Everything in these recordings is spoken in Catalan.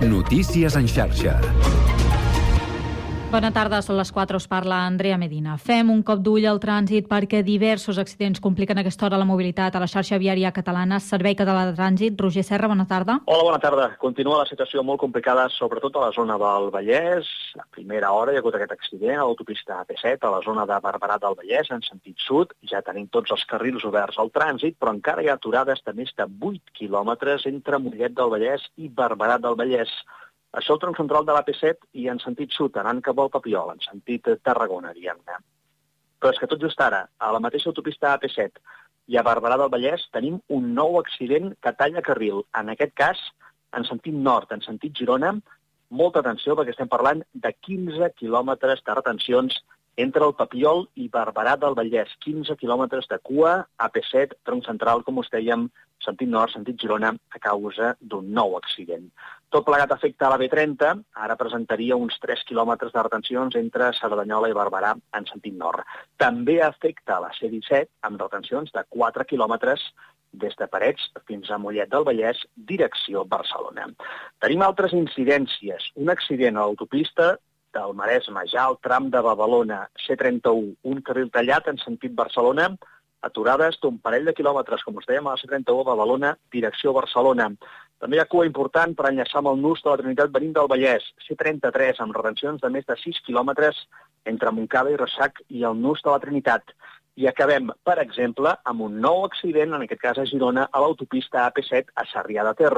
Notícies en xarxa. Bona tarda, són les 4, us parla Andrea Medina. Fem un cop d'ull al trànsit perquè diversos accidents compliquen aquesta hora la mobilitat a la xarxa viària catalana. Servei Català de Trànsit, Roger Serra, bona tarda. Hola, bona tarda. Continua la situació molt complicada, sobretot a la zona del Vallès. A primera hora hi ha hagut aquest accident a l'autopista AP7, a la zona de Barberà del Vallès, en sentit sud. Ja tenim tots els carrils oberts al trànsit, però encara hi ha aturades de més de 8 quilòmetres entre Mollet del Vallès i Barberà del Vallès. Això el tronc central de l'AP7 i en sentit sud, anant cap al Papiol, en sentit Tarragona, diguem-ne. Però és que tot just ara, a la mateixa autopista AP7 i a Barberà del Vallès, tenim un nou accident que talla carril. En aquest cas, en sentit nord, en sentit Girona, molta atenció perquè estem parlant de 15 quilòmetres de retencions entre el Papiol i Barberà del Vallès. 15 quilòmetres de cua, AP7, tronc central, com us dèiem, sentit nord, sentit Girona, a causa d'un nou accident. Tot plegat afecta a la B30, ara presentaria uns 3 quilòmetres de retencions entre Cerdanyola i Barberà en sentit nord. També afecta a la C-17 amb retencions de 4 quilòmetres des de Parets fins a Mollet del Vallès, direcció Barcelona. Tenim altres incidències. Un accident a l'autopista del Maresme, ja al tram de Badalona, C31, un carril tallat en sentit Barcelona, aturades d'un parell de quilòmetres, com us dèiem, a la C31 a Badalona, direcció Barcelona. També hi ha cua important per enllaçar amb el nus de la Trinitat venint del Vallès, C33, amb retencions de més de 6 quilòmetres entre Montcada i Ressac i el nus de la Trinitat. I acabem, per exemple, amb un nou accident, en aquest cas a Girona, a l'autopista AP7 a Sarrià de Ter.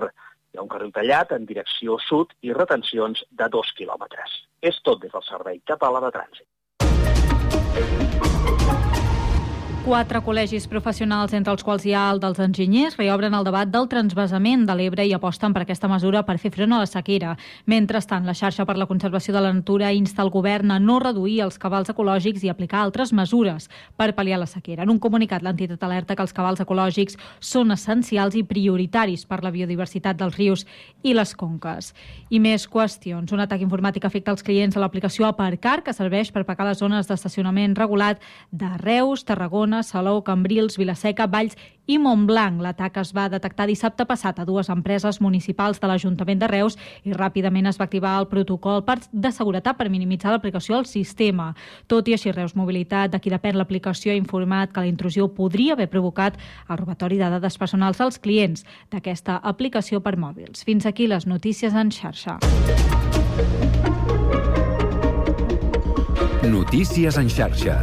Hi ha un carril tallat en direcció sud i retencions de 2 quilòmetres. És tot des del Servei Català de Trànsit. Quatre col·legis professionals, entre els quals hi ha el dels enginyers, reobren el debat del transvasament de l'Ebre i aposten per aquesta mesura per fer front a la sequera. Mentrestant, la xarxa per la conservació de la natura insta el govern a no reduir els cabals ecològics i aplicar altres mesures per pal·liar la sequera. En un comunicat, l'entitat alerta que els cabals ecològics són essencials i prioritaris per la biodiversitat dels rius i les conques. I més qüestions. Un atac informàtic afecta els clients de l'aplicació Aparcar, que serveix per pagar les zones d'estacionament regulat de Reus, Tarragona, Barcelona, Salou, Cambrils, Vilaseca, Valls i Montblanc. L'atac es va detectar dissabte passat a dues empreses municipals de l'Ajuntament de Reus i ràpidament es va activar el protocol de seguretat per minimitzar l'aplicació al sistema. Tot i així, Reus Mobilitat, de qui depèn l'aplicació, ha informat que la intrusió podria haver provocat el robatori de dades personals als clients d'aquesta aplicació per mòbils. Fins aquí les notícies en xarxa. Notícies en xarxa.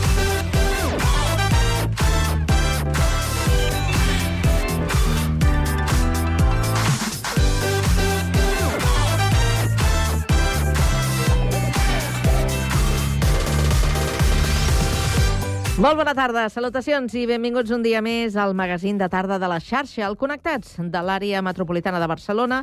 Molt bona tarda, salutacions i benvinguts un dia més al magazín de tarda de la xarxa, al Connectats de l'àrea metropolitana de Barcelona,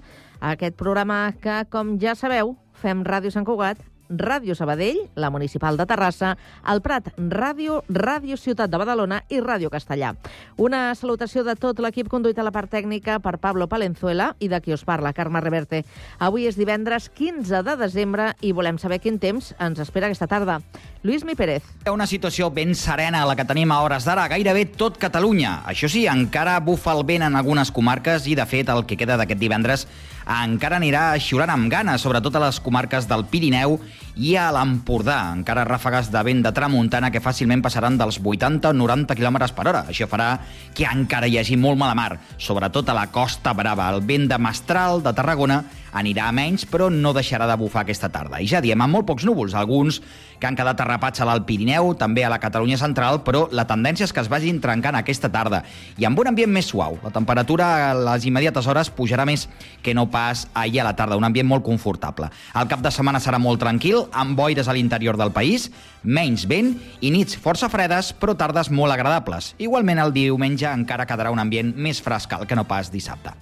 aquest programa que, com ja sabeu, fem Ràdio Sant Cugat Ràdio Sabadell, la Municipal de Terrassa, el Prat Ràdio, Ràdio Ciutat de Badalona i Ràdio Castellà. Una salutació de tot l'equip conduït a la part tècnica per Pablo Palenzuela i de qui us parla, Carme Reverte. Avui és divendres 15 de desembre i volem saber quin temps ens espera aquesta tarda. Lluís Mi Pérez. Una situació ben serena la que tenim a hores d'ara, gairebé tot Catalunya. Això sí, encara bufa el vent en algunes comarques i, de fet, el que queda d'aquest divendres encara anirà xiurant amb ganes, sobretot a les comarques del Pirineu i a l'Empordà. Encara ràfegues de vent de tramuntana que fàcilment passaran dels 80 o 90 km per hora. Això farà que encara hi hagi molt mala mar, sobretot a la Costa Brava. El vent de Mestral, de Tarragona, anirà a menys, però no deixarà de bufar aquesta tarda. I ja diem, amb molt pocs núvols, alguns que han quedat arrapats a l'Alt Pirineu, també a la Catalunya central, però la tendència és que es vagin trencant aquesta tarda. I amb un ambient més suau. La temperatura a les immediates hores pujarà més que no pas ahir a la tarda, un ambient molt confortable. El cap de setmana serà molt tranquil, amb boires a l'interior del país, menys vent i nits força fredes, però tardes molt agradables. Igualment el diumenge encara quedarà un ambient més frescal que no pas dissabte.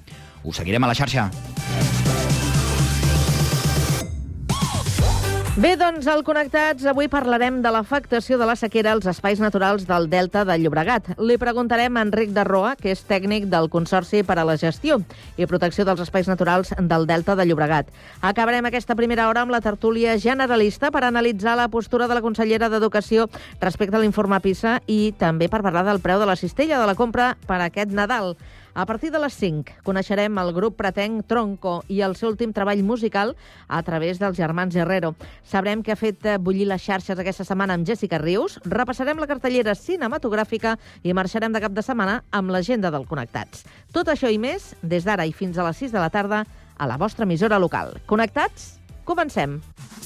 Us seguirem a la xarxa. Bé, doncs, al Connectats avui parlarem de l'afectació de la sequera als espais naturals del Delta de Llobregat. Li preguntarem a Enric de Roa, que és tècnic del Consorci per a la Gestió i Protecció dels Espais Naturals del Delta de Llobregat. Acabarem aquesta primera hora amb la tertúlia generalista per analitzar la postura de la consellera d'Educació respecte a l'informe PISA i també per parlar del preu de la cistella de la compra per aquest Nadal. A partir de les 5 coneixerem el grup pretenc Tronco i el seu últim treball musical a través dels germans Herrero. Sabrem què ha fet bullir les xarxes aquesta setmana amb Jessica Rius, repassarem la cartellera cinematogràfica i marxarem de cap de setmana amb l'agenda del Connectats. Tot això i més des d'ara i fins a les 6 de la tarda a la vostra emissora local. Connectats? Comencem! Dance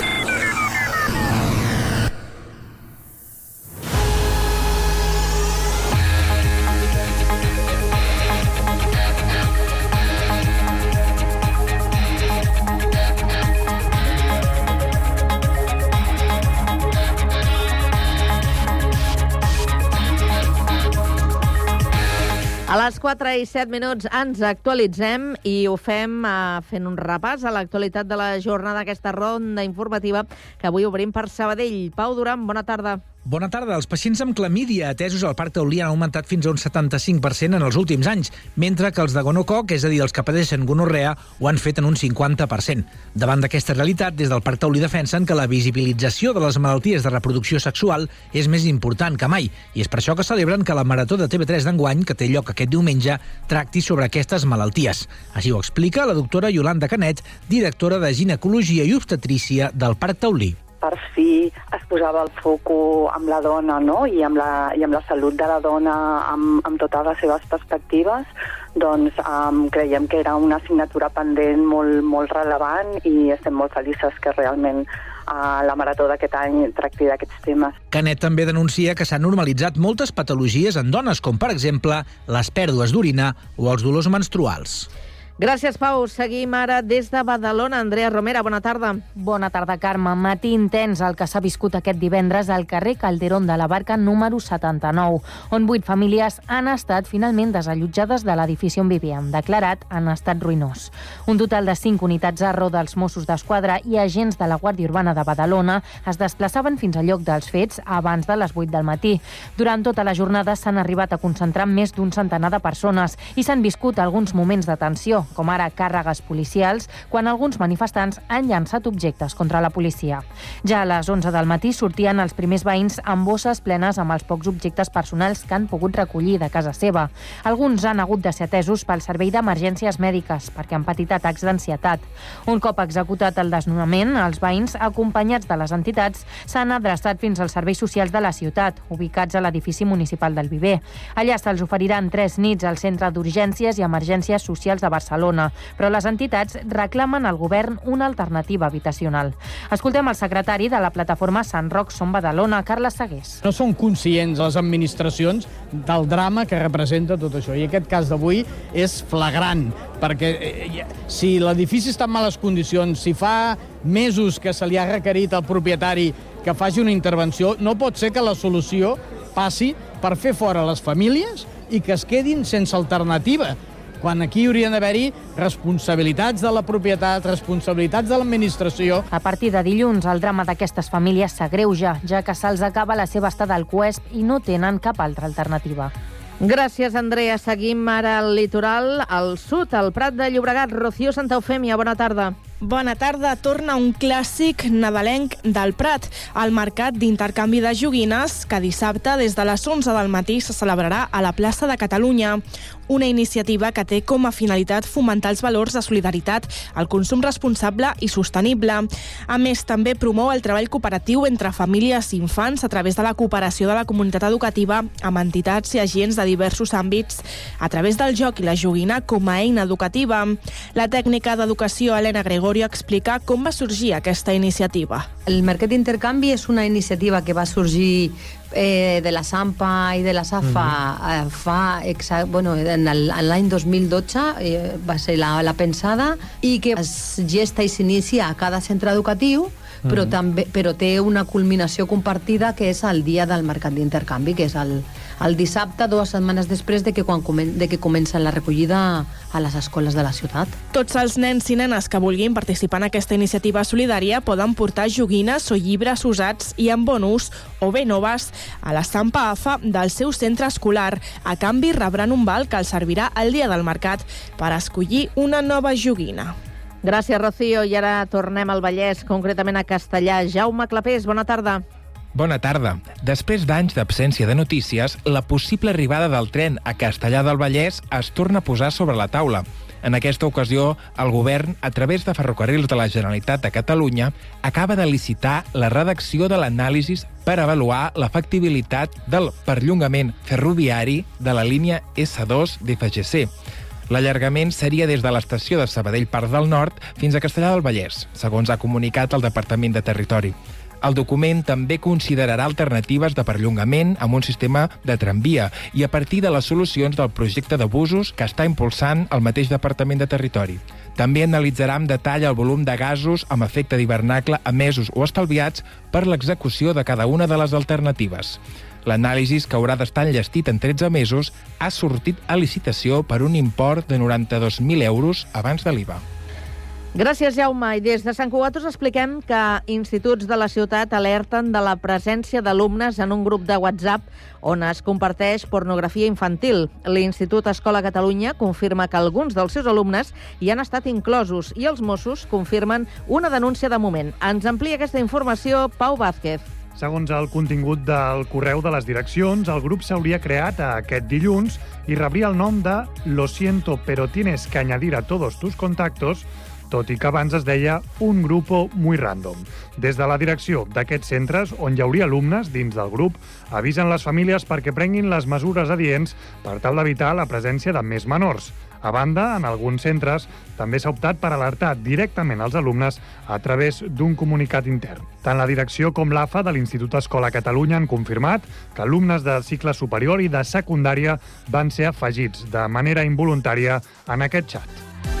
4 i 7 minuts ens actualitzem i ho fem uh, fent un repàs a l'actualitat de la jornada d'aquesta ronda informativa que avui obrim per Sabadell. Pau Duran, bona tarda. Bona tarda. Els pacients amb clamídia atesos al Parc Taulí han augmentat fins a un 75% en els últims anys, mentre que els de gonococ, és a dir, els que pateixen gonorrea, ho han fet en un 50%. Davant d'aquesta realitat, des del Parc Taulí defensen que la visibilització de les malalties de reproducció sexual és més important que mai, i és per això que celebren que la Marató de TV3 d'enguany, que té lloc aquest diumenge, tracti sobre aquestes malalties. Així ho explica la doctora Yolanda Canet, directora de ginecologia i obstetrícia del Parc Taulí per fi es posava el foco amb la dona no? I, amb la, i amb la salut de la dona amb, amb totes les seves perspectives, doncs um, creiem que era una assignatura pendent molt, molt rellevant i estem molt felices que realment uh, la marató d'aquest any tracti d'aquests temes. Canet també denuncia que s'han normalitzat moltes patologies en dones, com per exemple les pèrdues d'orina o els dolors menstruals. Gràcies, Pau. Seguim ara des de Badalona. Andrea Romera, bona tarda. Bona tarda, Carme. Matí intens el que s'ha viscut aquest divendres al carrer Calderón de la Barca número 79, on vuit famílies han estat finalment desallotjades de l'edifici on vivien, declarat en estat ruïnós. Un total de cinc unitats a dels Mossos d'Esquadra i agents de la Guàrdia Urbana de Badalona es desplaçaven fins al lloc dels fets abans de les 8 del matí. Durant tota la jornada s'han arribat a concentrar més d'un centenar de persones i s'han viscut alguns moments de tensió, com ara càrregues policials, quan alguns manifestants han llançat objectes contra la policia. Ja a les 11 del matí sortien els primers veïns amb bosses plenes amb els pocs objectes personals que han pogut recollir de casa seva. Alguns han hagut de ser atesos pel servei d'emergències mèdiques perquè han patit atacs d'ansietat. Un cop executat el desnonament, els veïns, acompanyats de les entitats, s'han adreçat fins als serveis socials de la ciutat, ubicats a l'edifici municipal del Viver. Allà se'ls oferiran tres nits al Centre d'Urgències i Emergències Socials de Barcelona Barcelona, però les entitats reclamen al govern una alternativa habitacional. Escoltem el secretari de la plataforma Sant Roc Som Badalona, Carles Segués. No són conscients les administracions del drama que representa tot això. I aquest cas d'avui és flagrant, perquè eh, si l'edifici està en males condicions, si fa mesos que se li ha requerit al propietari que faci una intervenció, no pot ser que la solució passi per fer fora les famílies i que es quedin sense alternativa quan aquí haurien d'haver-hi responsabilitats de la propietat, responsabilitats de l'administració. A partir de dilluns, el drama d'aquestes famílies s'agreuja, ja que se'ls acaba la seva estada al Cuesp i no tenen cap altra alternativa. Gràcies, Andrea. Seguim ara al litoral, al sud, al Prat de Llobregat. Rocío Santa Eufèmia, bona tarda. Bona tarda. Torna un clàssic nadalenc del Prat, el mercat d'intercanvi de joguines, que dissabte des de les 11 del matí se celebrarà a la plaça de Catalunya. Una iniciativa que té com a finalitat fomentar els valors de solidaritat, el consum responsable i sostenible. A més, també promou el treball cooperatiu entre famílies i infants a través de la cooperació de la comunitat educativa amb entitats i agents de diversos àmbits a través del joc i la joguina com a eina educativa. La tècnica d'educació Helena Gregorio explica com va sorgir aquesta iniciativa. El Mercat d'Intercanvi és una iniciativa que va sorgir eh, de la SAMPA i de la SAFA mm -hmm. eh, fa exa bueno, en l'any 2012 eh, va ser la, la pensada i que es gesta i s'inicia a cada centre educatiu però, també, però té una culminació compartida que és el dia del mercat d'intercanvi, que és el, el dissabte, dues setmanes després de que, quan comen, de que comença la recollida a les escoles de la ciutat. Tots els nens i nenes que vulguin participar en aquesta iniciativa solidària poden portar joguines o llibres usats i en bon ús o bé noves a l'estampa AFA del seu centre escolar. A canvi, rebran un val que els servirà el dia del mercat per escollir una nova joguina. Gràcies, Rocío. I ara tornem al Vallès, concretament a Castellà. Jaume Clapés, bona tarda. Bona tarda. Després d'anys d'absència de notícies, la possible arribada del tren a Castellà del Vallès es torna a posar sobre la taula. En aquesta ocasió, el govern, a través de Ferrocarrils de la Generalitat de Catalunya, acaba de licitar la redacció de l'anàlisi per avaluar la factibilitat del perllongament ferroviari de la línia S2 d'FGC. L'allargament seria des de l'estació de Sabadell Parc del Nord fins a Castellà del Vallès, segons ha comunicat el Departament de Territori. El document també considerarà alternatives de perllongament amb un sistema de tramvia i a partir de les solucions del projecte de busos que està impulsant el mateix Departament de Territori. També analitzarà amb detall el volum de gasos amb efecte d'hivernacle emesos o estalviats per l'execució de cada una de les alternatives. L'anàlisi, que haurà d'estar enllestit en 13 mesos, ha sortit a licitació per un import de 92.000 euros abans de l'IVA. Gràcies, Jaume. I des de Sant Cugat us expliquem que instituts de la ciutat alerten de la presència d'alumnes en un grup de WhatsApp on es comparteix pornografia infantil. L'Institut Escola Catalunya confirma que alguns dels seus alumnes hi han estat inclosos i els Mossos confirmen una denúncia de moment. Ens amplia aquesta informació Pau Vázquez. Segons el contingut del correu de les direccions, el grup s'hauria creat aquest dilluns i rebria el nom de Lo siento, pero tienes que añadir a todos tus contactos tot i que abans es deia un grupo muy random. Des de la direcció d'aquests centres, on hi hauria alumnes dins del grup, avisen les famílies perquè prenguin les mesures adients per tal d'evitar la presència de més menors. A banda, en alguns centres també s'ha optat per alertar directament els alumnes a través d'un comunicat intern. Tant la direcció com l'AFA de l'Institut Escola Catalunya han confirmat que alumnes de cicle superior i de secundària van ser afegits de manera involuntària en aquest xat.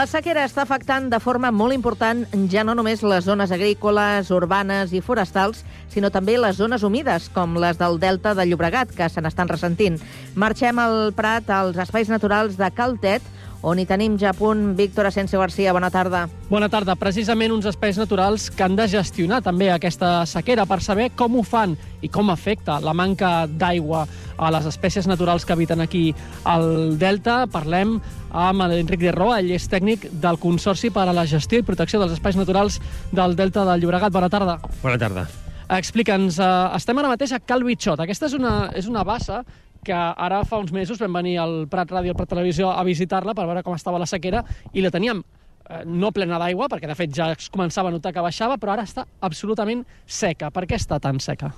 La sequera està afectant de forma molt important ja no només les zones agrícoles, urbanes i forestals, sinó també les zones humides, com les del Delta de Llobregat, que se n'estan ressentint. Marxem al Prat, als espais naturals de Caltet, on hi tenim ja a punt Víctor Asensio Garcia. Bona tarda. Bona tarda. Precisament uns espais naturals que han de gestionar també aquesta sequera per saber com ho fan i com afecta la manca d'aigua a les espècies naturals que habiten aquí al Delta. Parlem amb l'Enric de Roa, ell és tècnic del Consorci per a la Gestió i Protecció dels Espais Naturals del Delta del Llobregat. Bona tarda. Bona tarda. Explica'ns, eh, estem ara mateix a Cal Bitxot. Aquesta és una, és una bassa que ara fa uns mesos vam venir al Prat Ràdio, al Prat Televisió, a visitar-la per veure com estava la sequera i la teníem eh, no plena d'aigua, perquè de fet ja es començava a notar que baixava, però ara està absolutament seca. Per què està tan seca?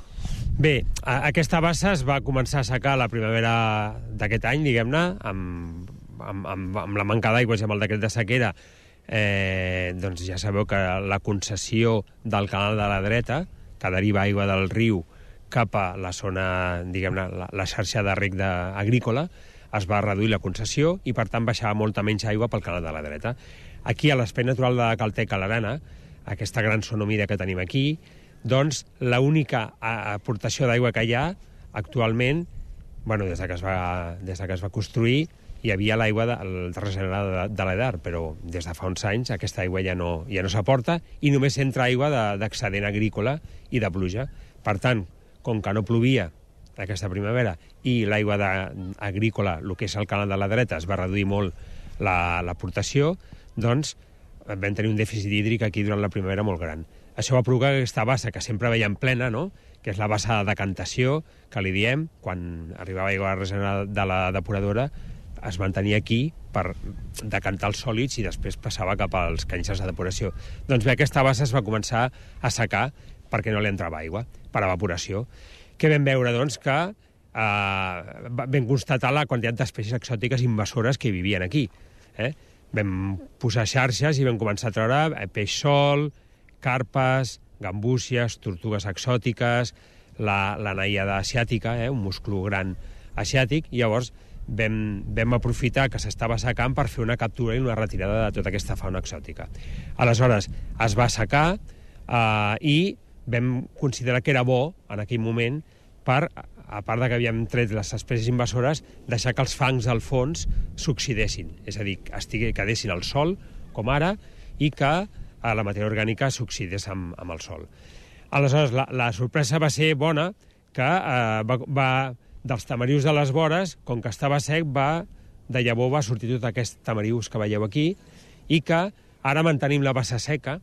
Bé, aquesta bassa es va començar a secar la primavera d'aquest any, diguem-ne, amb, amb, amb, amb la manca d'aigües i amb el decret de sequera, eh, doncs ja sabeu que la concessió del canal de la dreta, que deriva aigua del riu cap a la zona, diguem-ne, la, la xarxa de rec de, agrícola, es va reduir la concessió i, per tant, baixava molta menys aigua pel canal de la dreta. Aquí, a l'espai natural de Caltec, a l'Arana, aquesta gran zona humida que tenim aquí, doncs l'única aportació d'aigua que hi ha actualment, bueno, des de que es va, des de que es va construir, hi havia l'aigua de, regenerada de, de l'Edar, però des de fa uns anys aquesta aigua ja no, ja no s'aporta i només entra aigua de- d'excedent agrícola i de pluja. Per tant, com que no plovia aquesta primavera i l'aigua agrícola, el que és el canal de la dreta, es va reduir molt la- l'aportació, doncs vam tenir un dèficit hídric aquí durant la primavera molt gran. Això va provocar que aquesta bassa, que sempre veiem plena, no? que és la bassa de decantació, que li diem, quan arribava aigua regenerada de la depuradora, es mantenia aquí per decantar els sòlids i després passava cap als canxes de depuració. Doncs bé, aquesta bassa es va començar a secar perquè no li entrava aigua, per evaporació. Què vam veure? Doncs que eh, va- vam constatar la quantitat d'espècies exòtiques invasores que vivien aquí. Eh? Vam posar xarxes i vam començar a treure eh, peix sol, carpes, gambúcies, tortugues exòtiques, la, la naïada asiàtica, eh? un musclo gran asiàtic, i llavors vam, vam aprofitar que s'estava secant per fer una captura i una retirada de tota aquesta fauna exòtica. Aleshores, es va secar eh, i vam considerar que era bo, en aquell moment, per, a part de que havíem tret les espècies invasores, deixar que els fangs al fons s'oxidessin, és a dir, que estigui, quedessin al sol, com ara, i que eh, la matèria orgànica s'oxidés amb, amb el sol. Aleshores, la, la sorpresa va ser bona, que eh, va, va, dels tamarius de les vores, com que estava sec, va, de llavor va sortir tot aquest tamarius que veieu aquí, i que ara mantenim la bassa seca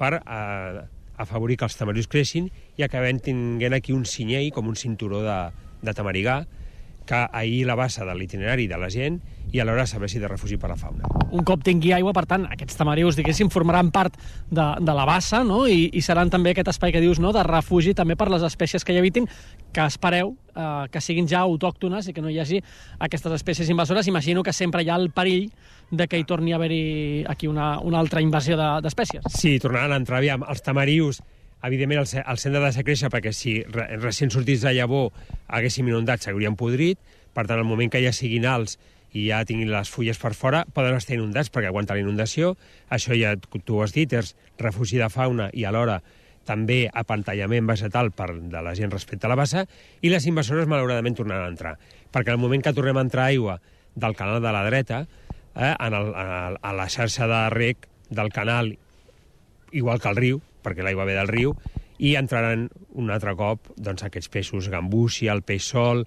per eh, afavorir que els tamarius creixin i acabem tinguent aquí un cinyell, com un cinturó de, de tamarigà, que ahir la bassa de l'itinerari de la gent i alhora serveixi de refugi per a la fauna. un cop tingui aigua, per tant, aquests tamarius, diguéssim, formaran part de, de la bassa, no? I, i seran també aquest espai que dius, no?, de refugi també per les espècies que hi habitin, que espereu eh, que siguin ja autòctones i que no hi hagi aquestes espècies invasores. Imagino que sempre hi ha el perill de que hi torni a haver-hi aquí una, una altra invasió de- d'espècies. Sí, tornaran a entrar, aviam, els tamarius, evidentment, el, ce- el centre de deixar créixer perquè si re, recient sortits de llavor haguéssim inundat s'haurien podrit, per tant, al moment que ja siguin alts i ja tinguin les fulles per fora, poden estar inundats perquè aguanta la inundació. Això ja tu ho has dit, és refugi de fauna i alhora també apantallament vegetal per de la gent respecte a la bassa, i les invasores malauradament tornaran a entrar. Perquè al moment que tornem a entrar aigua del canal de la dreta, eh, en el, a, a la xarxa de rec del canal igual que el riu, perquè l'aigua ve del riu, i entraran un altre cop doncs, aquests peixos, gambúcia, el peix sol,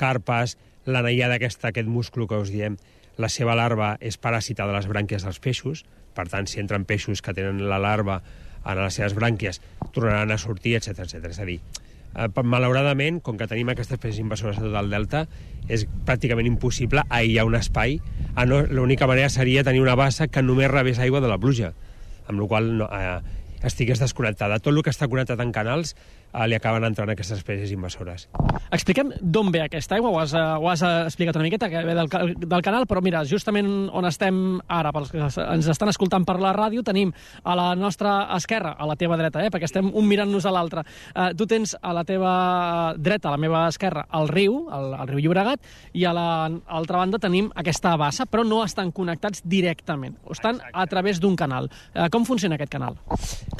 carpes, la naïada aquesta, aquest múscul que us diem, la seva larva és paràsita de les brànquies dels peixos, per tant, si entren peixos que tenen la larva en les seves brànquies, tornaran a sortir, etc etc. És a dir, eh, malauradament, com que tenim aquestes espècies invasores a tot el delta, és pràcticament impossible aïllar un espai. Ah, no, L'única manera seria tenir una bassa que només rebés aigua de la pluja, amb la qual no, eh, estigués desconnectada. Tot el que està connectat en canals eh, li acaben entrant aquestes espècies invasores. Expliquem d'on ve aquesta aigua, ho has, eh, ho has explicat una miqueta, que ve del, del canal, però mira, justament on estem ara, pels que ens estan escoltant per la ràdio, tenim a la nostra esquerra, a la teva dreta, eh, perquè estem un mirant-nos a l'altre. Eh, tu tens a la teva dreta, a la meva esquerra, el riu, el, el riu Llobregat, i a l'altra banda tenim aquesta bassa, però no estan connectats directament, estan a través d'un canal. Eh, com funciona aquest canal?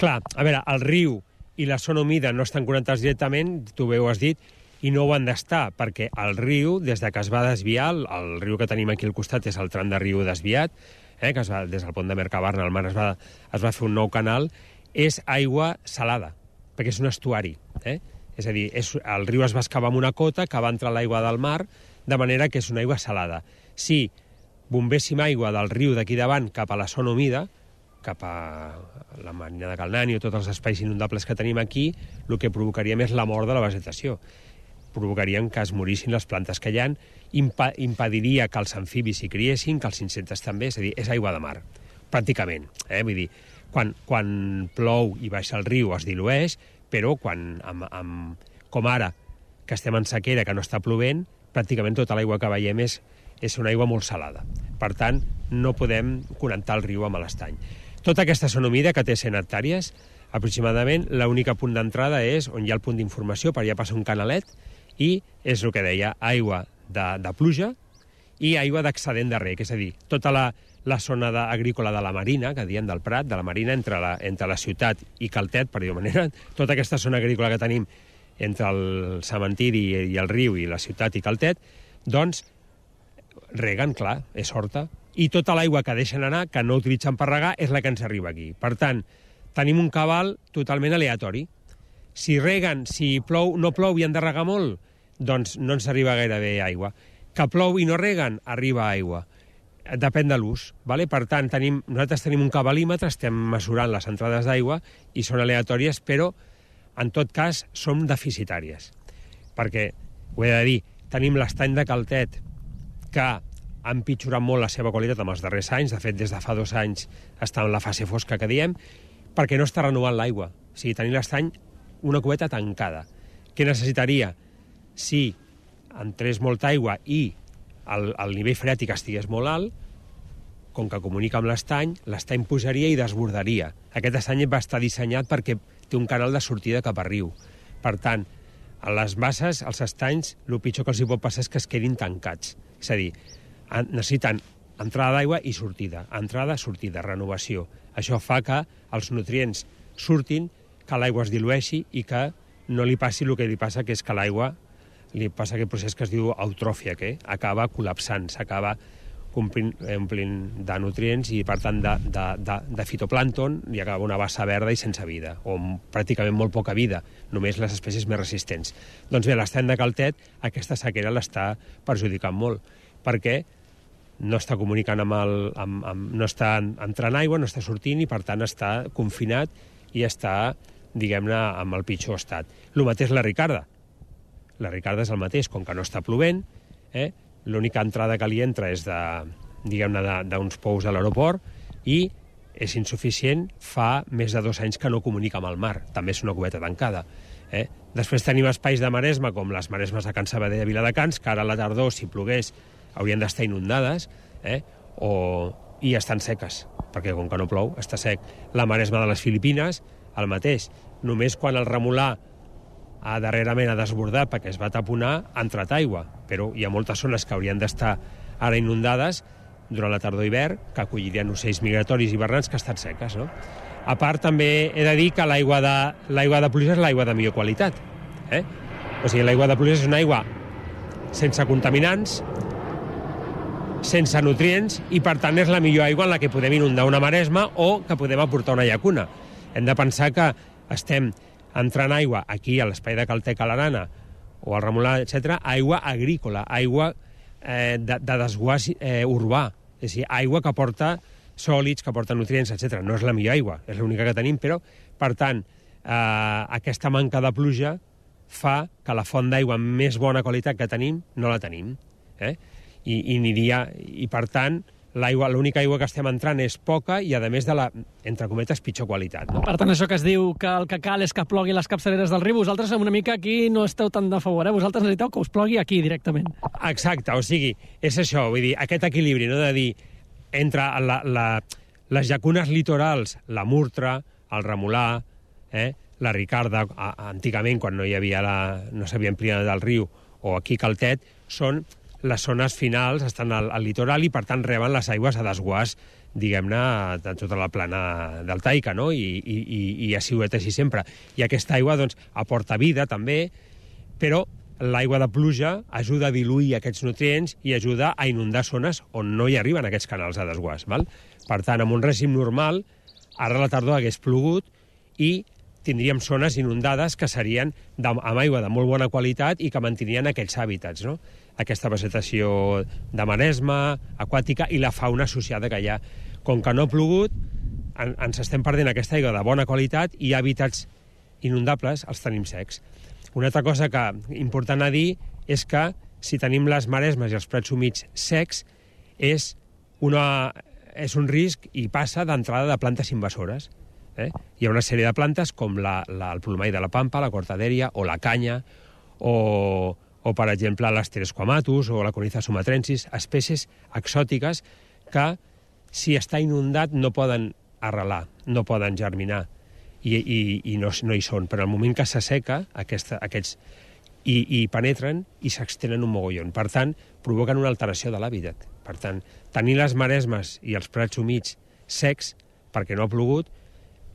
Clar, a veure, el riu i la zona humida no estan connectats directament, tu bé ho has dit, i no ho han d'estar, perquè el riu, des de que es va desviar, el, el riu que tenim aquí al costat és el tram de riu desviat, eh, que es va, des del pont de Mercabarna al mar es va, es va fer un nou canal, és aigua salada, perquè és un estuari. Eh? És a dir, és, el riu es va excavar amb una cota que va entrar l'aigua del mar, de manera que és una aigua salada. Si bombéssim aigua del riu d'aquí davant cap a la zona humida, cap a la marina de Calnani o tots els espais inundables que tenim aquí, el que provocaria és la mort de la vegetació. Provocarien que es morissin les plantes que hi ha, impa impediria que els amfibis hi criessin, que els insectes també, és a dir, és aigua de mar, pràcticament. Eh? Vull dir, quan, quan plou i baixa el riu es dilueix, però quan, amb, amb, com ara, que estem en sequera, que no està plovent, pràcticament tota l'aigua que veiem és, és una aigua molt salada. Per tant, no podem connectar el riu amb l'estany. Tota aquesta zona humida, que té 100 hectàrees, aproximadament, l'única punt d'entrada és on hi ha el punt d'informació, per allà passa un canalet, i és el que deia, aigua de, de pluja i aigua d'excedent de rec, és a dir, tota la, la zona de, agrícola de la Marina, que diem del Prat, de la Marina, entre la, entre la ciutat i Caltet, per dir-ho manera, tota aquesta zona agrícola que tenim entre el cementiri i el riu i la ciutat i Caltet, doncs reguen, clar, és horta, i tota l'aigua que deixen anar, que no utilitzen per regar, és la que ens arriba aquí. Per tant, tenim un cabal totalment aleatori. Si reguen, si plou, no plou i han de regar molt, doncs no ens arriba gairebé aigua. Que plou i no reguen, arriba aigua. Depèn de l'ús. Vale? Per tant, tenim, nosaltres tenim un cabalímetre, estem mesurant les entrades d'aigua i són aleatòries, però en tot cas som deficitàries. Perquè, ho he de dir, tenim l'estany de Caltet, que ha empitjorat molt la seva qualitat en els darrers anys, de fet, des de fa dos anys està en la fase fosca que diem, perquè no està renovant l'aigua. O sigui, tenim l'estany una cubeta tancada. Què necessitaria? Si entrés molta aigua i el, el nivell freàtic estigués molt alt, com que comunica amb l'estany, l'estany pujaria i desbordaria. Aquest estany va estar dissenyat perquè té un canal de sortida cap a riu. Per tant, a les masses, als estanys, el pitjor que els hi pot passar és que es quedin tancats. És a dir, necessiten entrada d'aigua i sortida. Entrada, sortida, renovació. Això fa que els nutrients surtin, que l'aigua es dilueixi i que no li passi el que li passa, que és que l'aigua li passa aquest procés que es diu eutròfia, que acaba col·lapsant, s'acaba omplint, omplint de nutrients i, per tant, de, de, de, de fitoplàncton i acaba una bassa verda i sense vida, o pràcticament molt poca vida, només les espècies més resistents. Doncs bé, l'estany de Caltet, aquesta sequera l'està perjudicant molt, perquè no està comunicant amb el... Amb, amb, no està entrant aigua, no està sortint i, per tant, està confinat i està, diguem-ne, amb el pitjor estat. El mateix la Ricarda. La Ricarda és el mateix, com que no està plovent, eh? l'única entrada que li entra és de, diguem-ne, d'uns pous a l'aeroport i és insuficient, fa més de dos anys que no comunica amb el mar. També és una cubeta tancada. Eh? Després tenim espais de maresma, com les maresmes de Can Sabadell de Viladecans, que ara a la tardor, si plogués, haurien d'estar inundades, eh? o... i estan seques, perquè com que no plou, està sec. La maresma de les Filipines, el mateix. Només quan el remolà ha darrerament ha desbordat perquè es va taponar, ha entrat aigua. Però hi ha moltes zones que haurien d'estar ara inundades durant la tardor hivern, que acollirien ocells migratoris i hivernants que estan seques. No? A part, també he de dir que l'aigua de, l'aigua de pluja és l'aigua de millor qualitat. Eh? O sigui, l'aigua de pluja és una aigua sense contaminants, sense nutrients, i per tant és la millor aigua en la que podem inundar una maresma o que podem aportar una llacuna. Hem de pensar que estem entrant aigua aquí a l'espai de Caltec a l'Arana o al Remolà, etc, aigua agrícola, aigua eh, de, de desguàs eh, urbà, és a dir, aigua que porta sòlids, que porta nutrients, etc. No és la millor aigua, és l'única que tenim, però, per tant, eh, aquesta manca de pluja fa que la font d'aigua més bona qualitat que tenim no la tenim. Eh? I, i, aniria, I, per tant, l'aigua, l'única aigua que estem entrant és poca i, a més de la, entre cometes, pitjor qualitat. No? Per tant, això que es diu que el que cal és que plogui les capçaleres del riu, vosaltres una mica aquí no esteu tan de favor, eh? Vosaltres necessiteu que us plogui aquí directament. Exacte, o sigui, és això, vull dir, aquest equilibri, no?, de dir, entre la, la, les llacunes litorals, la Murtra, el Remolà, eh, la Ricarda, a, antigament, quan no hi havia la, no s'havia ampliat del riu, o aquí Caltet, són les zones finals, estan al, al litoral i, per tant, reben les aigües a desguàs, diguem-ne, de tota la plana deltaica, no? I, i, i, i ha sigut així sempre. I aquesta aigua, doncs, aporta vida, també, però l'aigua de pluja ajuda a diluir aquests nutrients i ajuda a inundar zones on no hi arriben aquests canals de desguàs. Val? Per tant, en un règim normal, ara a la tardor hagués plogut i tindríem zones inundades que serien amb aigua de molt bona qualitat i que mantenien aquells hàbitats, no? Aquesta vegetació de maresma, aquàtica i la fauna associada que hi ha. Com que no ha plogut, en, ens estem perdent aquesta aigua de bona qualitat i hàbitats inundables els tenim secs. Una altra cosa que important a dir és que si tenim les maresmes i els prats humits secs és, una, és un risc i passa d'entrada de plantes invasores. Eh? Hi ha una sèrie de plantes com la, la, el plomall de la pampa, la cortadèria o la canya o, o per exemple, l'Asteresquamatus o la Coniza sumatrensis, espècies exòtiques que, si està inundat, no poden arrelar, no poden germinar i, i, i no, no hi són. Però al moment que s'asseca, aquests i, i penetren i s'extenen un mogollon. Per tant, provoquen una alteració de l'hàbitat. Per tant, tenir les maresmes i els prats humits secs, perquè no ha plogut,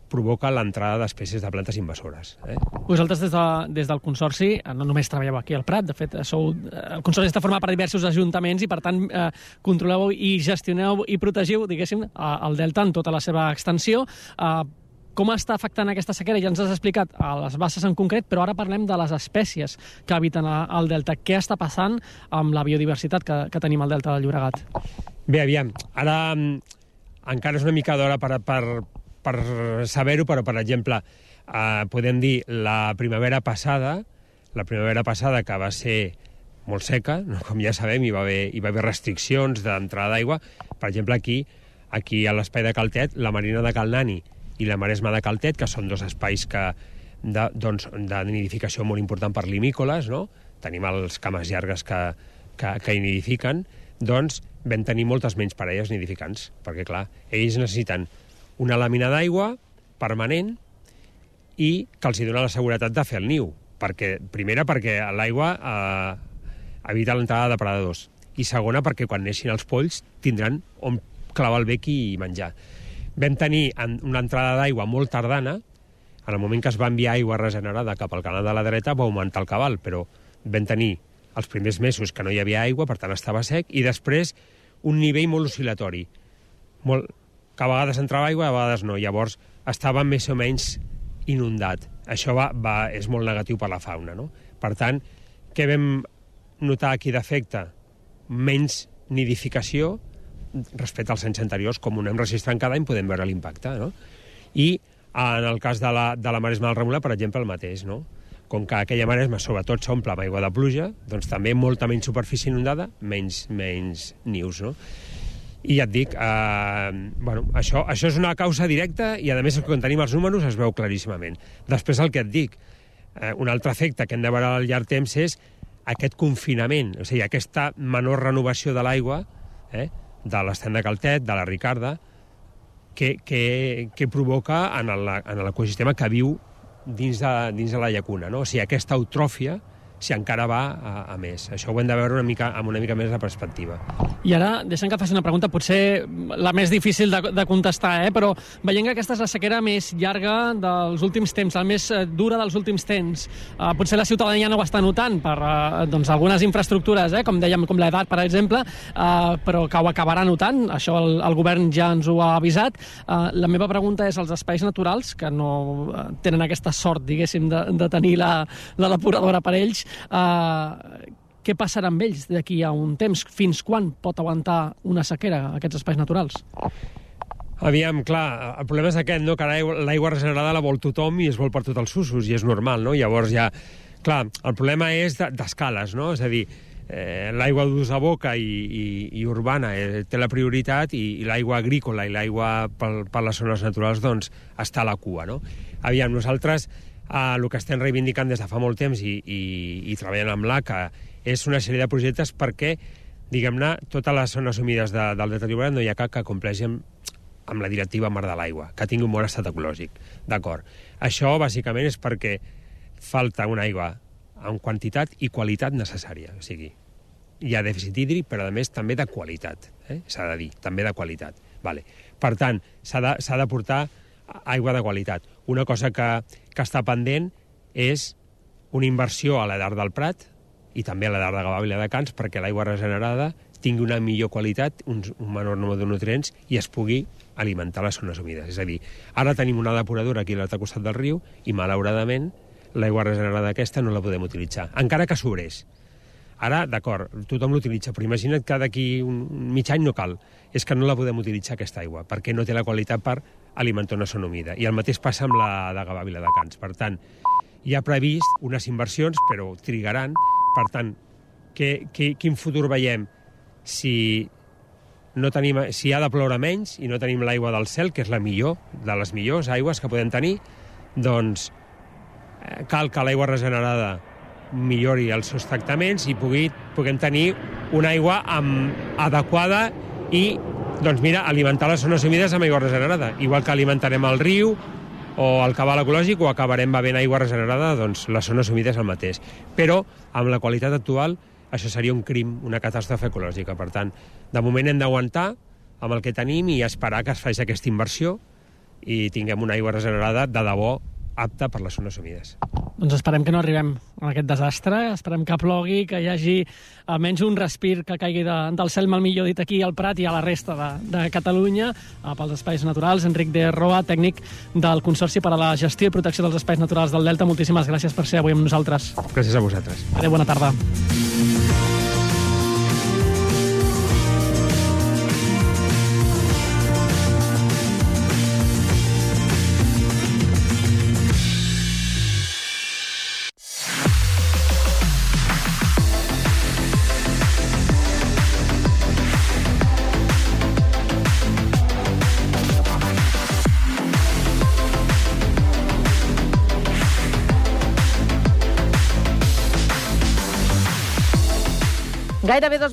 provoca l'entrada d'espècies de plantes invasores. Eh? Vosaltres des, de, des del Consorci eh, no només treballeu aquí al Prat, de fet, sou, eh, el Consorci està format per diversos ajuntaments i, per tant, eh, controleu i gestioneu i protegiu, diguéssim, eh, el delta en tota la seva extensió. Eh, com està afectant aquesta sequera? Ja ens has explicat a les basses en concret, però ara parlem de les espècies que habiten al delta. Què està passant amb la biodiversitat que, que tenim al delta del Llobregat? Bé, aviam, ara mm, encara és una mica d'hora per, per, per saber-ho, però, per exemple, eh, podem dir la primavera passada, la primavera passada que va ser molt seca, no? com ja sabem, hi va haver, hi va haver restriccions d'entrada d'aigua. Per exemple, aquí, aquí a l'espai de Caltet, la marina de Calnani i la maresma de Caltet, que són dos espais que de, doncs, de nidificació molt important per limícoles, no? tenim els cames llargues que, que, que nidifiquen, doncs vam tenir moltes menys parelles nidificants, perquè, clar, ells necessiten una làmina d'aigua permanent i que els hi dona la seguretat de fer el niu. Perquè, primera, perquè l'aigua eh, evita l'entrada de predadors. I segona, perquè quan neixin els polls tindran on clavar el bec i menjar. Vam tenir una entrada d'aigua molt tardana, en el moment que es va enviar aigua regenerada cap al canal de la dreta va augmentar el cabal, però vam tenir els primers mesos que no hi havia aigua, per tant estava sec, i després un nivell molt oscil·latori, molt, que a vegades entrava aigua, a vegades no. Llavors estava més o menys inundat. Això va, va, és molt negatiu per la fauna. No? Per tant, què vam notar aquí d'efecte? Menys nidificació, respecte als anys anteriors, com ho anem registrant cada any, podem veure l'impacte, no? I en el cas de la, de la maresma del Remula, per exemple, el mateix, no? Com que aquella maresma sobretot s'omple amb aigua de pluja, doncs també molta menys superfície inundada, menys, menys nius, no? I ja et dic, eh, bueno, això, això és una causa directa i, a més, quan tenim els números es veu claríssimament. Després, el que et dic, eh, un altre efecte que hem de veure al llarg temps és aquest confinament, o sigui, aquesta menor renovació de l'aigua, eh, de l'estany de Caltet, de la Ricarda, que, que, que provoca en l'ecosistema que viu dins de, dins de la llacuna. No? O sigui, aquesta eutròfia si encara va a, a més. Això ho hem de veure una mica, amb una mica més de perspectiva. I ara, deixem que faci una pregunta, potser la més difícil de, de contestar, eh? però veient que aquesta és la sequera més llarga dels últims temps, la més eh, dura dels últims temps, eh, potser la ciutadania no ho està notant per eh, doncs, algunes infraestructures, eh? com dèiem, com l'edat, per exemple, eh, però que ho acabarà notant, això el, el govern ja ens ho ha avisat. Eh, la meva pregunta és als espais naturals, que no eh, tenen aquesta sort, diguéssim, de, de tenir la, la depuradora per ells, Uh, què passarà amb ells d'aquí a un temps? Fins quan pot aguantar una sequera aquests espais naturals? Aviam, clar, el problema és aquest, no? que l'aigua regenerada la vol tothom i es vol per tots els usos, i és normal, no? Llavors ja... Clar, el problema és d'escales, no? És a dir, eh, l'aigua d'ús a boca i, i, i urbana eh, té la prioritat i, i l'aigua agrícola i l'aigua per, per les zones naturals doncs està a la cua, no? Aviam, nosaltres eh, el que estem reivindicant des de fa molt temps i, i, i treballant amb l'ACA és una sèrie de projectes perquè, diguem-ne, totes les zones humides de, del deteriorament no hi ha cap que compleixi amb, amb la directiva Mar de l'Aigua, que tingui un bon estat ecològic. D'acord. Això, bàsicament, és perquè falta una aigua en quantitat i qualitat necessària. O sigui, hi ha dèficit hídric, però, a més, també de qualitat. Eh? S'ha de dir, també de qualitat. Vale. Per tant, s'ha de, de portar aigua de qualitat. Una cosa que, que està pendent és una inversió a l'edar del Prat i també a l'edar de Gavà i de Cans perquè l'aigua regenerada tingui una millor qualitat, un, un menor nombre de nutrients i es pugui alimentar les zones humides. És a dir, ara tenim una depuradora aquí a l'altre costat del riu i, malauradament, l'aigua regenerada aquesta no la podem utilitzar, encara que sobrés. Ara, d'acord, tothom l'utilitza, però imagina't que d'aquí un un mig any no cal. És que no la podem utilitzar, aquesta aigua, perquè no té la qualitat per alimentar una zona humida. I el mateix passa amb la de Gavà Viladecans. Per tant, hi ha previst unes inversions, però trigaran. Per tant, que, que, quin futur veiem si no tenim, si ha de ploure menys i no tenim l'aigua del cel, que és la millor, de les millors aigües que podem tenir, doncs eh, cal que l'aigua regenerada millori els seus tractaments i pugui, puguem tenir una aigua amb, adequada i, doncs mira, alimentar les zones humides amb aigua regenerada. Igual que alimentarem el riu o el cabal ecològic o acabarem bevent aigua regenerada, doncs les zones humides el mateix. Però, amb la qualitat actual, això seria un crim, una catàstrofe ecològica. Per tant, de moment hem d'aguantar amb el que tenim i esperar que es faci aquesta inversió i tinguem una aigua regenerada de debò apta per les zones humides. Doncs esperem que no arribem a aquest desastre, esperem que plogui, que hi hagi almenys un respir que caigui de, del cel, mal millor dit, aquí al Prat i a la resta de, de Catalunya, eh, pels espais naturals. Enric de Roa, tècnic del Consorci per a la Gestió i Protecció dels Espais Naturals del Delta, moltíssimes gràcies per ser avui amb nosaltres. Gràcies a vosaltres. Adéu, bona tarda.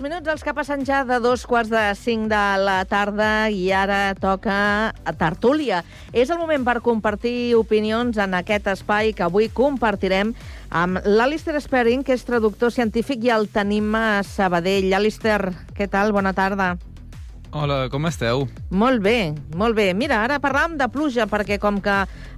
Minuts, els que passen ja de dos quarts de cinc de la tarda i ara toca a Tertúlia. És el moment per compartir opinions en aquest espai que avui compartirem amb l'Alistair Sperring, que és traductor científic, i el tenim a Sabadell. Alistair, què tal? Bona tarda. Hola, com esteu? Molt bé, molt bé. Mira, ara parlàvem de pluja, perquè com que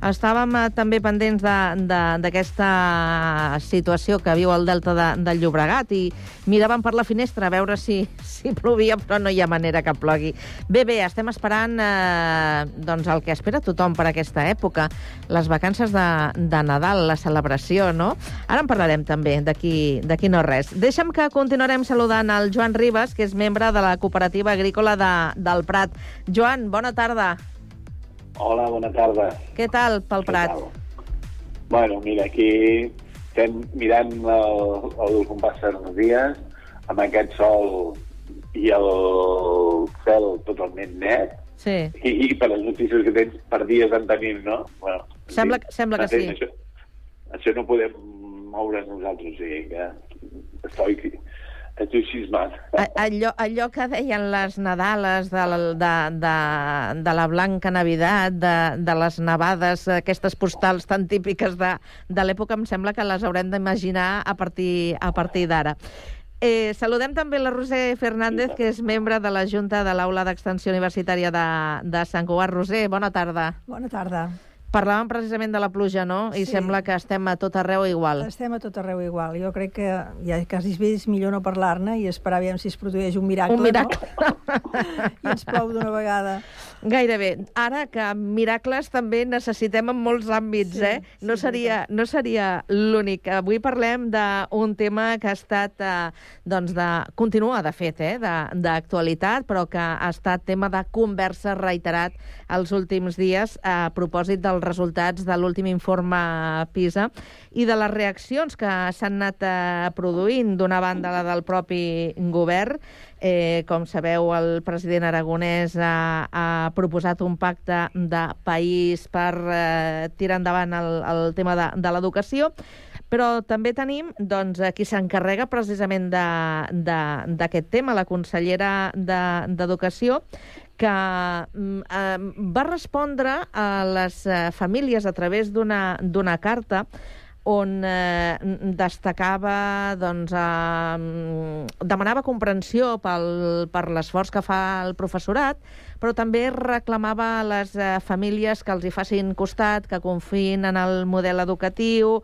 estàvem eh, també pendents de- de- d'aquesta situació que viu el delta de, del Llobregat i miràvem per la finestra a veure si, si plovia, però no hi ha manera que plogui. Bé, bé, estem esperant eh, doncs el que espera tothom per aquesta època, les vacances de, de Nadal, la celebració, no? Ara en parlarem també, d'aquí no res. Deixa'm que continuarem saludant el Joan Ribas, que és membre de la cooperativa agrícola de, del Prat. Joan, bona tarda. Hola, bona tarda. Què tal pel Prat? Bueno, mira, aquí estem mirant el, el com passen els dies, amb aquest sol i el cel totalment net, Sí. i, i per les notícies que tens per dies en tenim, no? Bueno, Sembla, sembla que sí. Això, això no podem moure nosaltres, o sigui que estoy, A- Allò, allò que deien les Nadales de, la- de, de, de la Blanca Navidad, de, de les nevades, aquestes postals tan típiques de, de l'època, em sembla que les haurem d'imaginar a partir, a partir d'ara. Eh, saludem també la Roser Fernández, que és membre de la Junta de l'Aula d'Extensió Universitària de, de Sant Cugat. Roser, bona tarda. Bona tarda. Parlàvem precisament de la pluja, no? I Sí. sembla que estem a tot arreu igual. Estem a tot arreu igual. Jo crec que ja quasi és millor no parlar-ne i esperar aviam si es produeix un miracle, Un miracle. no? I ens plou d'una vegada. Gairebé. Ara que miracles també necessitem en molts àmbits, Sí, eh? No seria, no seria l'únic. Avui parlem d'un tema que ha estat, eh, doncs, de... continua, de fet, eh? d'actualitat, però que ha estat tema de conversa reiterat els últims dies a propòsit dels resultats de l'últim informe PISA i de les reaccions que s'han anat eh, produint d'una banda la del propi govern. Eh, com sabeu, el president aragonès ha, ha proposat un pacte de país per eh, tirar endavant el, el tema de, de l'educació, però també tenim doncs, qui s'encarrega precisament de- de- d'aquest tema, la consellera de- d'Educació, que mm, eh, va respondre a les eh, famílies a través d'una carta on eh, destacava, doncs, eh, demanava comprensió pel, per l'esforç que fa el professorat, però també reclamava a les eh, famílies que els hi facin costat, que confiïn en el model educatiu,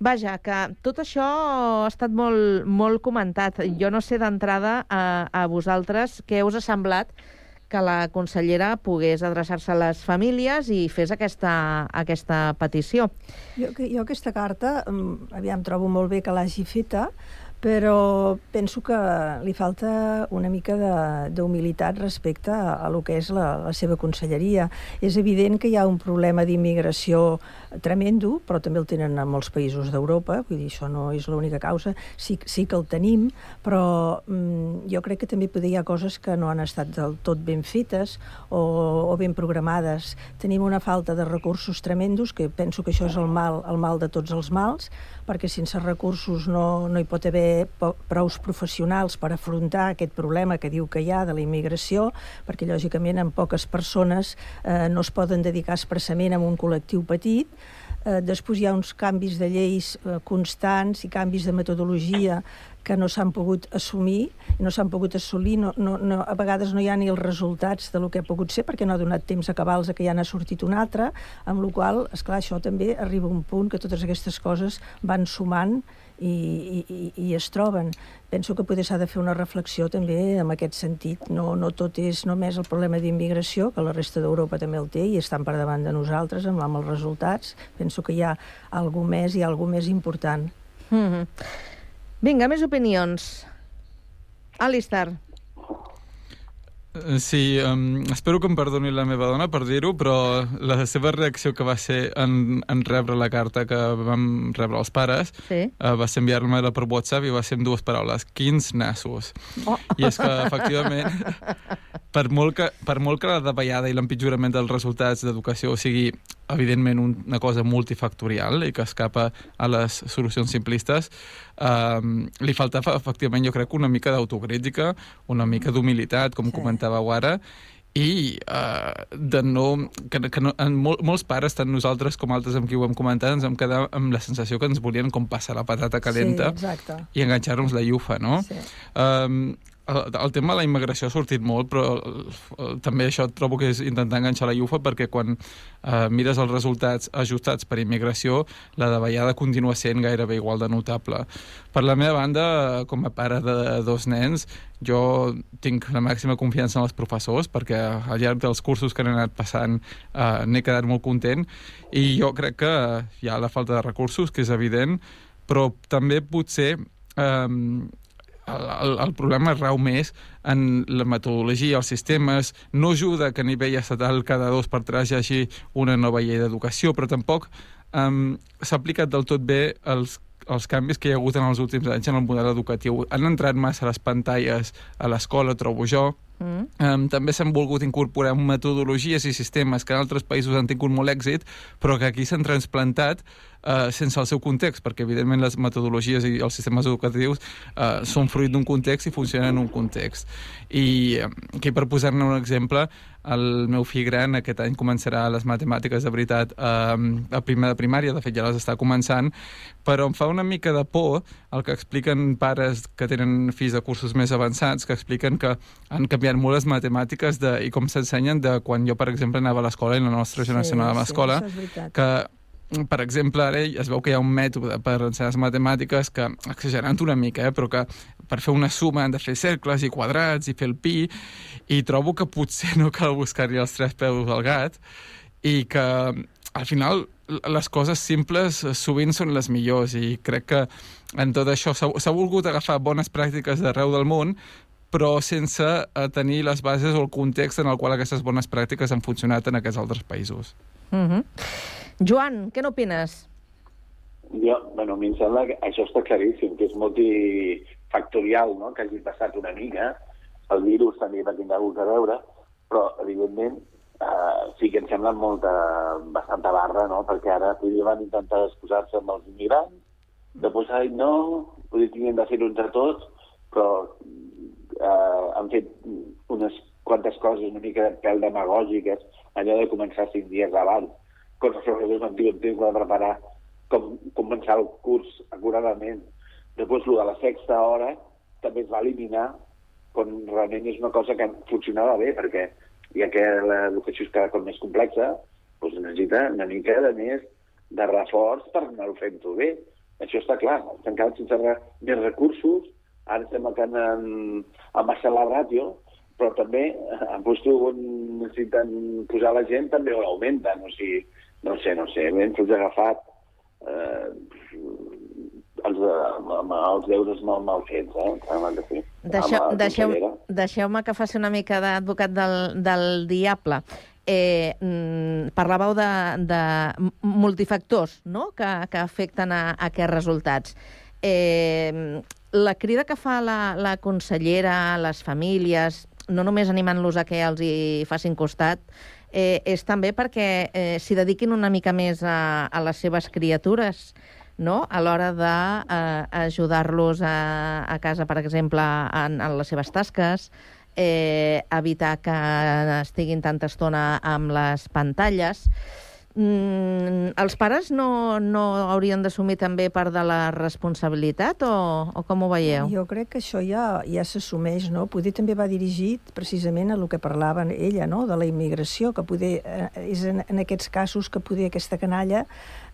Vaja, que tot això ha estat molt, molt comentat. Jo no sé d'entrada a, a vosaltres què us ha semblat que la consellera pogués adreçar-se a les famílies i fes aquesta, aquesta petició. Jo, jo aquesta carta, mm, aviam, trobo molt bé que l'hagi feta, però penso que li falta una mica d'humilitat respecte a, a lo que és la, la seva conselleria. És evident que hi ha un problema d'immigració tremendo, però també el tenen a molts països d'Europa, vull dir, això no és l'única causa, sí, sí que el tenim, però mm, jo crec que també hi ha coses que no han estat del tot ben fetes o, o ben programades. Tenim una falta de recursos tremendos, que penso que això és el mal, el mal de tots els mals, perquè sense recursos no, no hi pot haver po- prous professionals per afrontar aquest problema que diu que hi ha de la immigració, perquè lògicament amb poques persones eh, no es poden dedicar expressament a un col·lectiu petit, Eh, després hi ha uns canvis de lleis eh, constants i canvis de metodologia que no s'han pogut assumir, i no s'han pogut assolir, no, no, no, a vegades no hi ha ni els resultats de lo que ha pogut ser, perquè no ha donat temps a cabals que ja n'ha sortit un altre, amb la qual és clar, això també arriba a un punt que totes aquestes coses van sumant i, i, i- i es troben. Penso que potser s'ha de fer una reflexió també en aquest sentit. No, no tot és només el problema d'immigració, que la resta d'Europa també el té i estan per davant de nosaltres amb, amb els resultats. Penso que hi ha alguna més, ha alguna més important. Mm -hmm. Vinga, més opinions. Alistar. Eh, Sí, um, espero que em perdoni la meva dona per dir-ho, però la seva reacció que va ser en, en rebre la carta que vam rebre els pares sí. uh, va ser enviar-me-la per WhatsApp i va ser amb dues paraules, quins nassos. Oh. I és que, efectivament, per molt que, per molt que la davallada i l'empitjorament dels resultats d'educació sigui, evidentment, un, una cosa multifactorial i que escapa a les solucions simplistes, eh, li falta, efectivament, jo crec, una mica d'autocrítica, una mica d'humilitat, com sí. comentàveu ara, i uh, de no, que, que no, en mol, molts pares, tant nosaltres com altres amb qui ho hem comentat, ens hem quedat amb la sensació que ens volien com passar la patata calenta Sí, exacte. i enganxar-nos la llufa, no? Sí. Um, el, el tema de la immigració ha sortit molt, però el, el, també això trobo que és intentar enganxar la llufa perquè quan uh, mires els resultats ajustats per immigració, la davallada continua sent gairebé igual de notable. Per la meva banda, eh, com a pare de dos nens, jo tinc la màxima confiança en els professors perquè al llarg dels cursos que han anat passant uh, n'he quedat molt content i jo crec que hi ha la falta de recursos, que és evident, però també potser um, el, el, el problema rau més en la metodologia, els sistemes. No ajuda que a nivell estatal cada dos per tres hi hagi una nova llei d'educació, però tampoc um, s'ha aplicat del tot bé els els canvis que hi ha hagut en els últims anys en el model educatiu. Han entrat massa les pantalles a l'escola, trobo jo, Mm. Um, també s'han volgut incorporar metodologies i sistemes que en altres països han tingut molt èxit, però que aquí s'han transplantat uh, sense el seu context, perquè evidentment les metodologies i els sistemes educatius uh, són fruit d'un context i funcionen en un context. I um, aquí per posar-ne un exemple, el meu fill gran aquest any començarà les matemàtiques de veritat um, a primer de primària, de fet ja les està començant, però em fa una mica de por el que expliquen pares que tenen fills de cursos més avançats, que expliquen que han canviat molt les matemàtiques de, i com s'ensenyen de quan jo, per exemple, anava a l'escola i la nostra generació Sí, anava a sí, l'escola, veritat. que per exemple, ara es veu que hi ha un mètode per ensenyar les matemàtiques que, exagerant una mica, eh, però que per fer una suma han de fer cercles i quadrats i fer el pi, i trobo que potser no cal buscar-hi els tres peus al gat, i que al final les coses simples sovint són les millors i crec que en tot això s'ha volgut agafar bones pràctiques d'arreu del món però sense eh, tenir les bases o el context en el qual aquestes bones pràctiques han funcionat en aquests altres països. Mm -hmm. Joan, què n'opines? Jo, bueno, a mi em sembla que això està claríssim, que és multifactorial, no?, que hagi passat una mica. El virus també va tindre alguna a veure, però, evidentment, eh, sí que em sembla molta, bastanta barra, no?, perquè ara primer van intentar excusar-se amb els immigrants, després han dit no, potser tinguem de fer-ho entre tots, però eh, han fet unes quantes coses una mica pèl demagògiques, allò de començar cinc dies abans, professors van dir que de preparar com començar el curs acuradament. Després, el de la sexta hora també es va eliminar quan realment és una cosa que funcionava bé, perquè ja que l'educació és cada cop més complexa, doncs necessita una mica de més de reforç per anar-ho fent-ho bé. Això està clar, s'han quedat sense més recursos, ara estem acabant amb, amb baixar la ràtio, però també eh, en puesto on necessiten posar la gent també ho augmenten, o sigui, no sé, no sé, ben els he agafat eh, els, amb els deures mal, mal fets, eh? em Sembla que sí. Deixeu, deixeu, deixeu-me que faci una mica d'advocat del, del diable. Eh, mm, parlàveu de, de multifactors no? que, que afecten a, a aquests resultats. Eh, la crida que fa la, la consellera les famílies, no només animant-los a que els hi facin costat, eh, és també perquè eh, s'hi dediquin una mica més a, a les seves criatures, no? a l'hora d'ajudar-los a, a casa, per exemple, en, en les seves tasques, eh, evitar que estiguin tanta estona amb les pantalles. Mm, els pares no, no haurien d'assumir també part de la responsabilitat o, o com ho veieu? Jo crec que això ja, ja s'assumeix, no? Poder també va dirigit precisament a el que parlava ella, no?, de la immigració, que poder, eh, és en, en aquests casos que poder aquesta canalla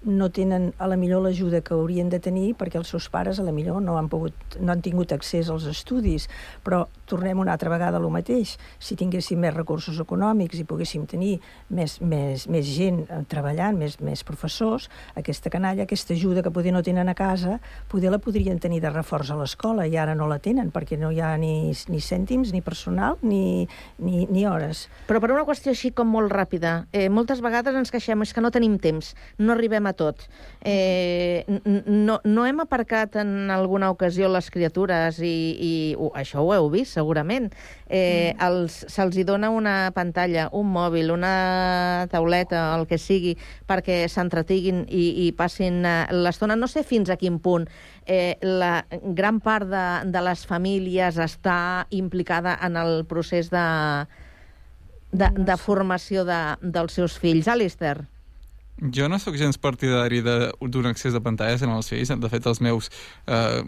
no tenen a la millor l'ajuda que haurien de tenir perquè els seus pares a la millor no han, pogut, no han tingut accés als estudis. Però tornem una altra vegada a lo mateix. Si tinguéssim més recursos econòmics i poguéssim tenir més, més, més gent eh, treballant, més, més professors, aquesta canalla, aquesta ajuda que poder no tenen a casa, poder la podrien tenir de reforç a l'escola i ara no la tenen perquè no hi ha ni, ni cèntims, ni personal, ni, ni, ni hores. Però per una qüestió així com molt ràpida, eh, moltes vegades ens queixem és que no tenim temps, no arribem a tot. Eh, no, no hem aparcat en alguna ocasió les criatures i, i uh, això ho heu vist segurament. Eh, els, se'ls dona una pantalla, un mòbil, una tauleta, el que sigui, perquè s'entretiguin i, i passin eh, l'estona. No sé fins a quin punt eh, la gran part de, de les famílies està implicada en el procés de, de, de formació de, dels seus fills. Alistair? Jo no sóc gens partidari d'un accés de pantalles en els fills. De fet, els meus eh,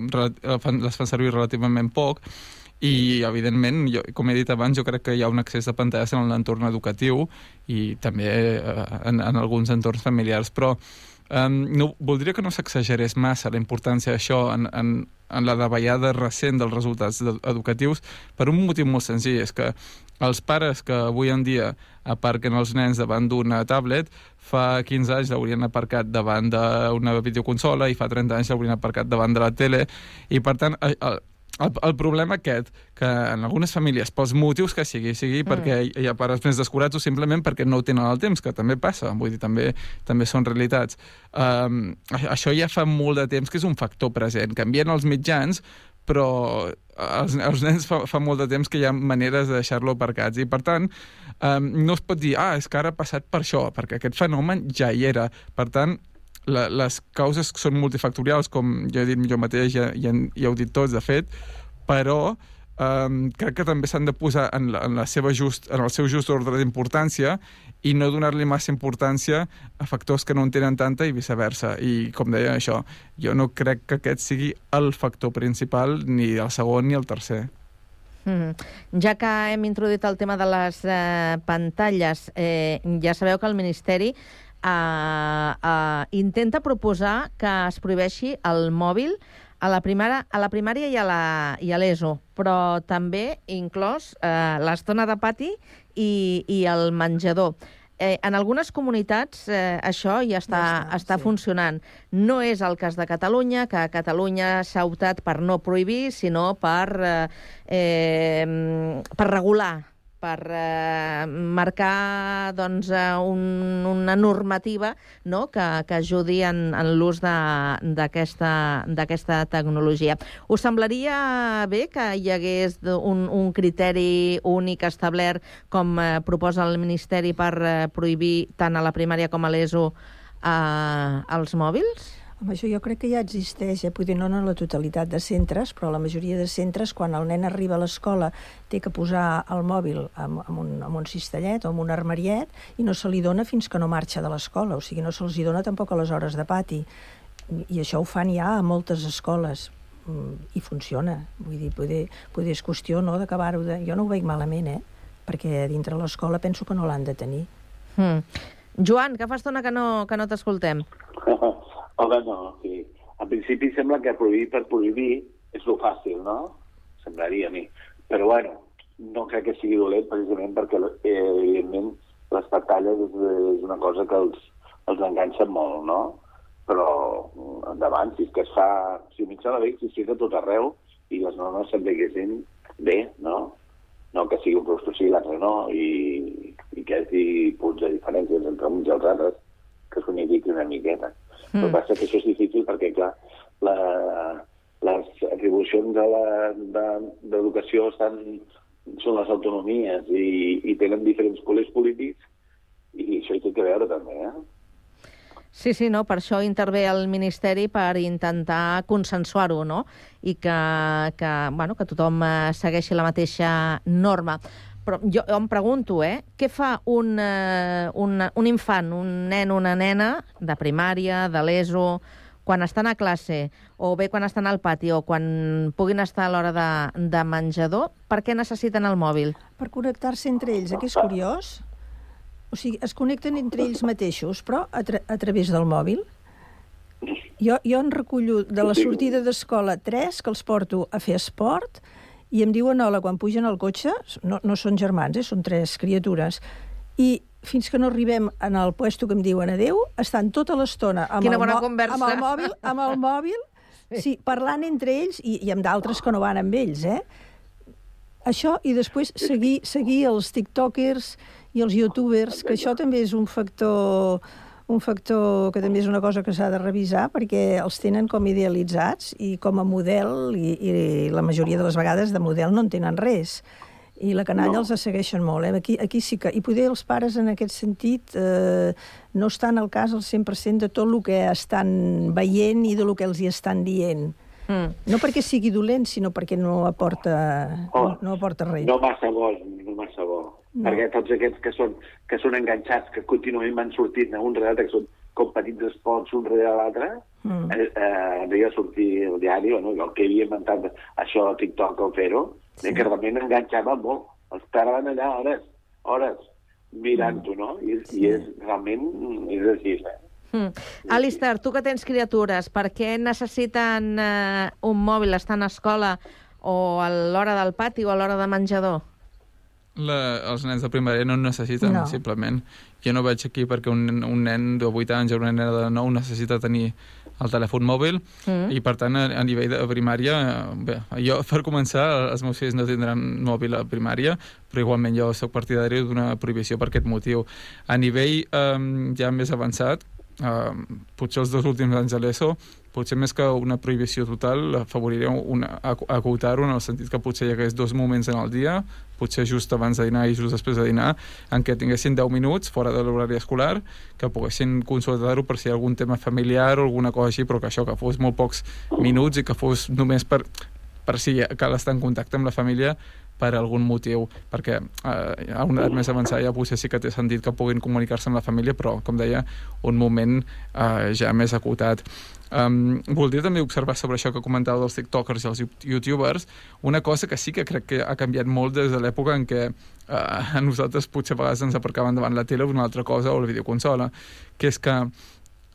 fan, les fan servir relativament poc i, evidentment, jo, com he dit abans, jo crec que hi ha un accés de pantalles en l'entorn educatiu i també eh, en, en alguns entorns familiars, però um, no, voldria que no s'exagerés massa la importància d'això en, en, en la davallada recent dels resultats educatius per un motiu molt senzill, és que els pares que avui en dia aparquen els nens davant d'una tablet, fa 15 anys l'haurien aparcat davant d'una videoconsola i fa 30 anys l'haurien aparcat davant de la tele, i per tant el, el, problema aquest, que en algunes famílies, pels motius que sigui, sigui mm. perquè hi hi ha pares més descurats o simplement perquè no ho tenen el temps, que també passa, vull dir, també, també són realitats. Um, això ja fa molt de temps que és un factor present. Canvien els mitjans, però els, els nens fa, fa molt de temps que hi ha maneres de deixar-lo aparcats i per tant um, no es pot dir ah, és que ara ha passat per això, perquè aquest fenomen ja hi era, per tant la, les causes són multifactorials com ja he dit jo mateix, ja, ja, ja heu dit tots de fet, però um, crec que també s'han de posar en, la, en, la seva just, en el seu just ordre d'importància i no donar-li massa importància a factors que no en tenen tanta i viceversa. I, com deia això, jo no crec que aquest sigui el factor principal, ni el segon ni el tercer. Mm. Ja que hem introduït el tema de les eh, pantalles, eh, ja sabeu que el Ministeri eh, eh, intenta proposar que es prohibeixi el mòbil a la, primera, a la primària i a la i a l'ESO, però també inclòs eh, l'estona de pati i, i el menjador. Eh, en algunes comunitats eh, això ja està, ja està, està sí. funcionant. No és el cas de Catalunya, que a Catalunya s'ha optat per no prohibir, sinó per, eh, eh, per regular per eh, marcar doncs, eh, un, una normativa no? que, que ajudi en, en l'ús d'aquesta tecnologia. Us semblaria bé que hi hagués un, un criteri únic establert com eh, proposa el Ministeri per eh, prohibir tant a la primària com a l'ESO eh, els mòbils? Home, això jo crec que ja existeix, eh? potser no en la totalitat de centres, però la majoria de centres, quan el nen arriba a l'escola, té que posar el mòbil amb, amb, un, amb un cistellet o amb un armariet i no se li dona fins que no marxa de l'escola, o sigui, no se'ls dona tampoc a les hores de pati. I això ho fan ja a moltes escoles mm, i funciona. Vull dir, poder, poder és qüestió no, d'acabar-ho de... Jo no ho veig malament, eh? perquè dintre l'escola penso que no l'han de tenir. Mm. Joan, que fa estona que no, que no t'escoltem. Home, no, sí. En principi sembla que prohibir per prohibir és lo fàcil, no? Semblaria a mi. Però bueno, no crec que sigui dolent precisament perquè, eh, evidentment, les pantalles és, és una cosa que els, els enganxa molt, no? Però endavant, si és que es fa... Si el mitjà de bé existís a tot arreu i les normes s'apliquessin bé, no? No que sigui un producte sí i l'altre no, i, i que hi hagi punts de diferències entre uns i els altres que s'unifiqui una miqueta. Mm. El que passa és que això és difícil perquè, clar, la, les atribucions de la- de- d'educació de, estan són les autonomies i, i tenen diferents col·legs polítics i això hi té que veure també, eh? Sí, sí, no, per això intervé el Ministeri per intentar consensuar-ho, no? I que, que, bueno, que tothom eh, segueixi la mateixa norma. Però jo em pregunto, eh, què fa un, eh, un, un infant, un nen, una nena de primària, de l'ESO, quan estan a classe, o bé quan estan al pati, o quan puguin estar a l'hora de, de menjador, per què necessiten el mòbil? Per connectar-se entre ells, eh, que és curiós. O sigui, es connecten entre ells mateixos, però a, tra a través del mòbil. Jo, jo en recullo de la sortida d'escola tres, que els porto a fer esport, i em diuen hola quan pugen al cotxe, no, no són germans, eh, són tres criatures, i fins que no arribem en el puesto que em diuen adeu, estan tota l'estona amb, Quina bona conversa. amb el mòbil, amb el mòbil sí, parlant entre ells i, i amb d'altres que no van amb ells, eh? Això, i després seguir, seguir els tiktokers i els youtubers, que això també és un factor un factor que també és una cosa que s'ha de revisar perquè els tenen com idealitzats i com a model, i, i la majoria de les vegades de model no en tenen res. I la canalla no. els segueixen molt. Eh? Aquí, aquí sí que... I poder els pares, en aquest sentit, eh, no estan al cas al 100% de tot el que estan veient i de lo que els hi estan dient. Mm. No perquè sigui dolent, sinó perquè no aporta, Oh, no, no aporta res. No massa bo, no massa bo. No. Perquè tots aquests que són, que són enganxats, que contínuament van sortint un rere l'altre, que són com petits esports un rere l'altre, Mm. eh, eh, deia sortir al diari, bueno, el que havia inventat això a TikTok o fer-ho, sí. que realment enganxava molt. Els paraven allà hores, hores, mirant-ho, no? I, sí. I és realment, és així, eh? Mm. Alistair, tu que tens criatures, per què necessiten eh, un mòbil estant a escola o a l'hora del pati o a l'hora de menjador? La, els nens de primària no en necessiten, No. simplement. Jo no veig aquí perquè un, un nen de 8 anys o una nena de 9 necessita tenir el telèfon mòbil Mm. i, per tant, a, a nivell de primària, bé, jo, per començar, els meus fills no tindran mòbil a primària, però igualment jo sóc partidari d'una prohibició per aquest motiu. A nivell eh, ja més avançat, eh, potser els dos últims anys de l'ESO, potser més que una prohibició total, afavoriria acotar-ho en el sentit que potser hi hagués dos moments en el dia, potser just abans de dinar i just després de dinar, en què tinguessin 10 minuts fora de l'horari escolar, que poguessin consultar-ho per si hi ha algun tema familiar o alguna cosa així, però que això, que fos molt pocs minuts i que fos només per, per si cal estar en contacte amb la família per algun motiu, perquè eh, a una edat més avançada ja potser sí que té sentit que puguin comunicar-se amb la família, però, com deia, un moment eh, ja més acotat. Um, voldria també observar sobre això que comentava dels tiktokers i els you- youtubers, una cosa que sí que crec que ha canviat molt des de l'època en què uh, a nosaltres potser a vegades ens aparcàvem davant la tele o una altra cosa o la videoconsola, que és que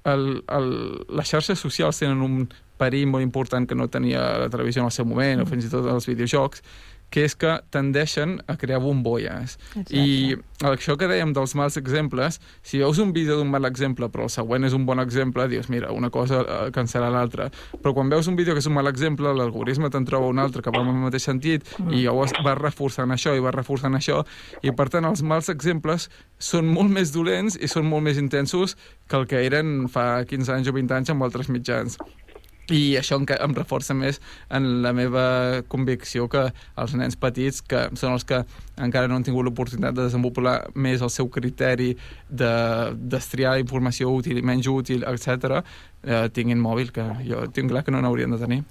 el, el, les xarxes socials tenen un perill molt important que no tenia la televisió en el seu moment, o fins i tot els videojocs, que és que tendeixen a crear bombolles. Exacte. I això que dèiem dels mals exemples, si veus un vídeo d'un mal exemple però el següent és un bon exemple, dius, mira, una cosa eh, cancel·la l'altra. Però quan veus un vídeo que és un mal exemple, l'algoritme te'n troba un altre que va en el mateix sentit Mm. i llavors va reforçant això i va reforçant això i per tant els mals exemples són molt més dolents i són molt més intensos que el que eren fa 15 anys o 20 anys amb altres mitjans. I això enca- em reforça més en la meva convicció que els nens petits, que són els que encara no han tingut l'oportunitat de desenvolupar més el seu criteri de destriar informació útil i menys útil, etc, eh, tinguin mòbil, que jo tinc clar que no n'haurien de tenir.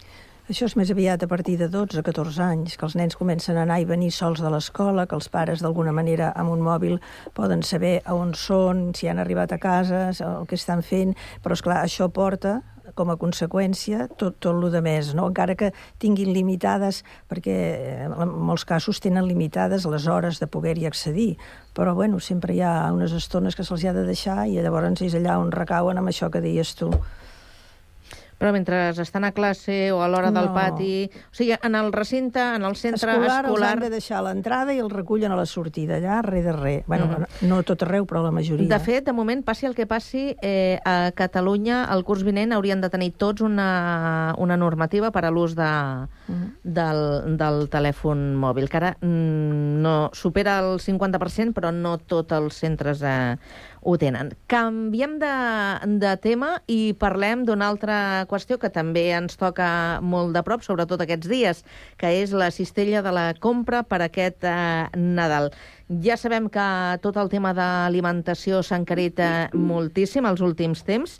Això és més aviat a partir de 12-14 anys, que els nens comencen a anar i venir sols de l'escola, que els pares d'alguna manera amb un mòbil poden saber a on són, si han arribat a casa, el que estan fent, però és clar això porta com a conseqüència tot, tot el de més, no? encara que tinguin limitades, perquè eh, en molts casos tenen limitades les hores de poder-hi accedir, però bueno, sempre hi ha unes estones que se'ls ha de deixar i llavors és allà on recauen amb això que deies tu. Però mentre estan a classe o a l'hora del No. pati... O sigui, en el recinte, en el centre escolar, escolar... els han de deixar a l'entrada i els recullen a la sortida, allà, res de res. Bueno, Mhm. no tot arreu, però la majoria. De fet, de moment, passi el que passi, eh, a Catalunya, el curs vinent, haurien de tenir tots una, una normativa per a l'ús de, del, del telèfon mòbil, que ara mm, no supera el 50%, però no tots els centres eh, ho tenen. Canviem de, de tema i parlem d'una altra qüestió que també ens toca molt de prop, sobretot aquests dies, que és la cistella de la compra per aquest eh, Nadal. Ja sabem que tot el tema d'alimentació s'ha encarit eh, moltíssim els últims temps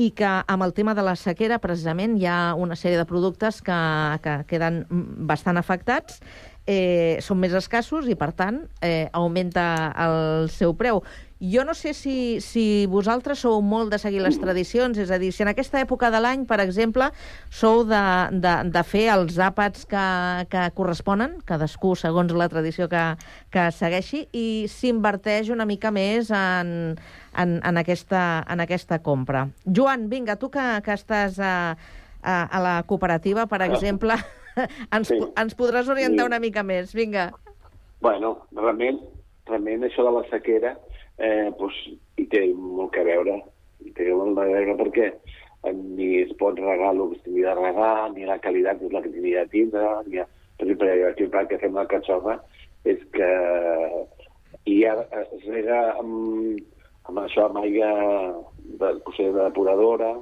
i que amb el tema de la sequera, precisament, hi ha una sèrie de productes que, que queden bastant afectats, eh, són més escassos i, per tant, eh, augmenta el seu preu. Jo no sé si, si vosaltres sou molt de seguir les tradicions, és a dir, si en aquesta època de l'any, per exemple, sou de, de, de fer els àpats que, que corresponen, cadascú segons la tradició que, que segueixi, i s'inverteix una mica més en, en, en, aquesta, en aquesta compra. Joan, vinga, tu que, que estàs a, a, a la cooperativa, per exemple, ens, Sí. ens podràs orientar Sí. una mica més. Vinga. Bueno, realment, realment això de la sequera eh, doncs, hi té molt que veure. Hi té molt a veure perquè eh, ni es pot regar el que s'hauria de regar, ni la qualitat és la que s'hauria de tindre, ni... Per exemple, el que fem la catxofa és que hi ha, es rega amb, amb això, amb aigua de, de depuradora,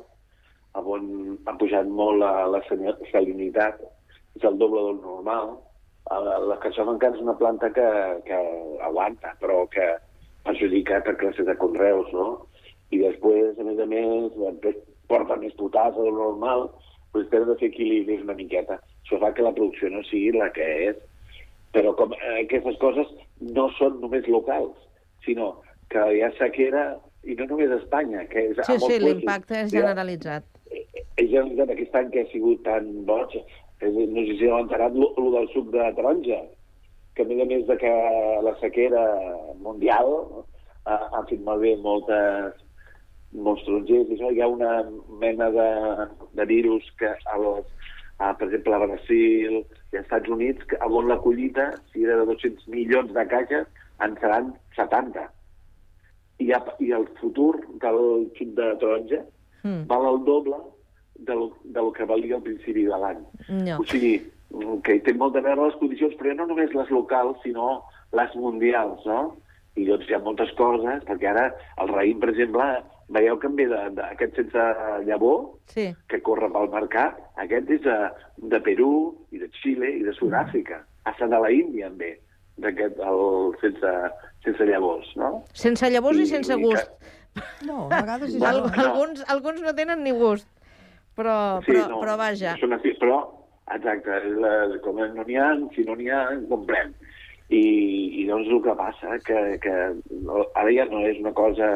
on ha pujat molt la, la sal- salinitat, és el doble del normal. Eh, La catxofa encara és una planta que, que aguanta, però que perjudica per classes de conreus, no? I després, a més a més, eh, porta més potassa del normal, doncs tens de fer equilibris una miqueta. Això fa que la producció no sigui la que és. Però com eh, aquestes coses no són només locals, sinó que hi ha sequera, i no només a Espanya, que és a Sí, molts sí, llocs. l'impacte és generalitzat. és generalitzat aquest any que ha sigut tan boig, eh, no sé si heu enterat lo del suc de taronja, que a més a més de que la sequera mundial ha, ha fet malbé moltes, molts tronjers, i això hi ha una mena de, de virus que a les, a, per exemple, a Brasil i als Estats Units, que on la collita, si era de 200 milions de caixes, en seran 70. I, ha, i el futur del suc de taronja Mm. val el doble del, del que valia al principi de l'any. No. O sigui, que hi té molt a veure les condicions, però no només les locals, sinó les mundials, no? I doncs hi ha moltes coses, perquè ara el raïm, per exemple, veieu que en ve de- d'aquest sense llavor, Sí. que corre pel mercat, aquest és de, de Perú, i de Xile, i de Sud-àfrica. Hasta de la Índia en ve, d'aquest, el sense, sense llavors, no? Sense llavors i, I- sense i gust. No, a vegades és... Al, Bueno, no. alguns, alguns no tenen ni gust. Però, Sí, però, no, però vaja. Són però, exacte, la, com no n'hi ha, si no n'hi ha, en comprem. I, I doncs el que passa, que, que ara ja no és una cosa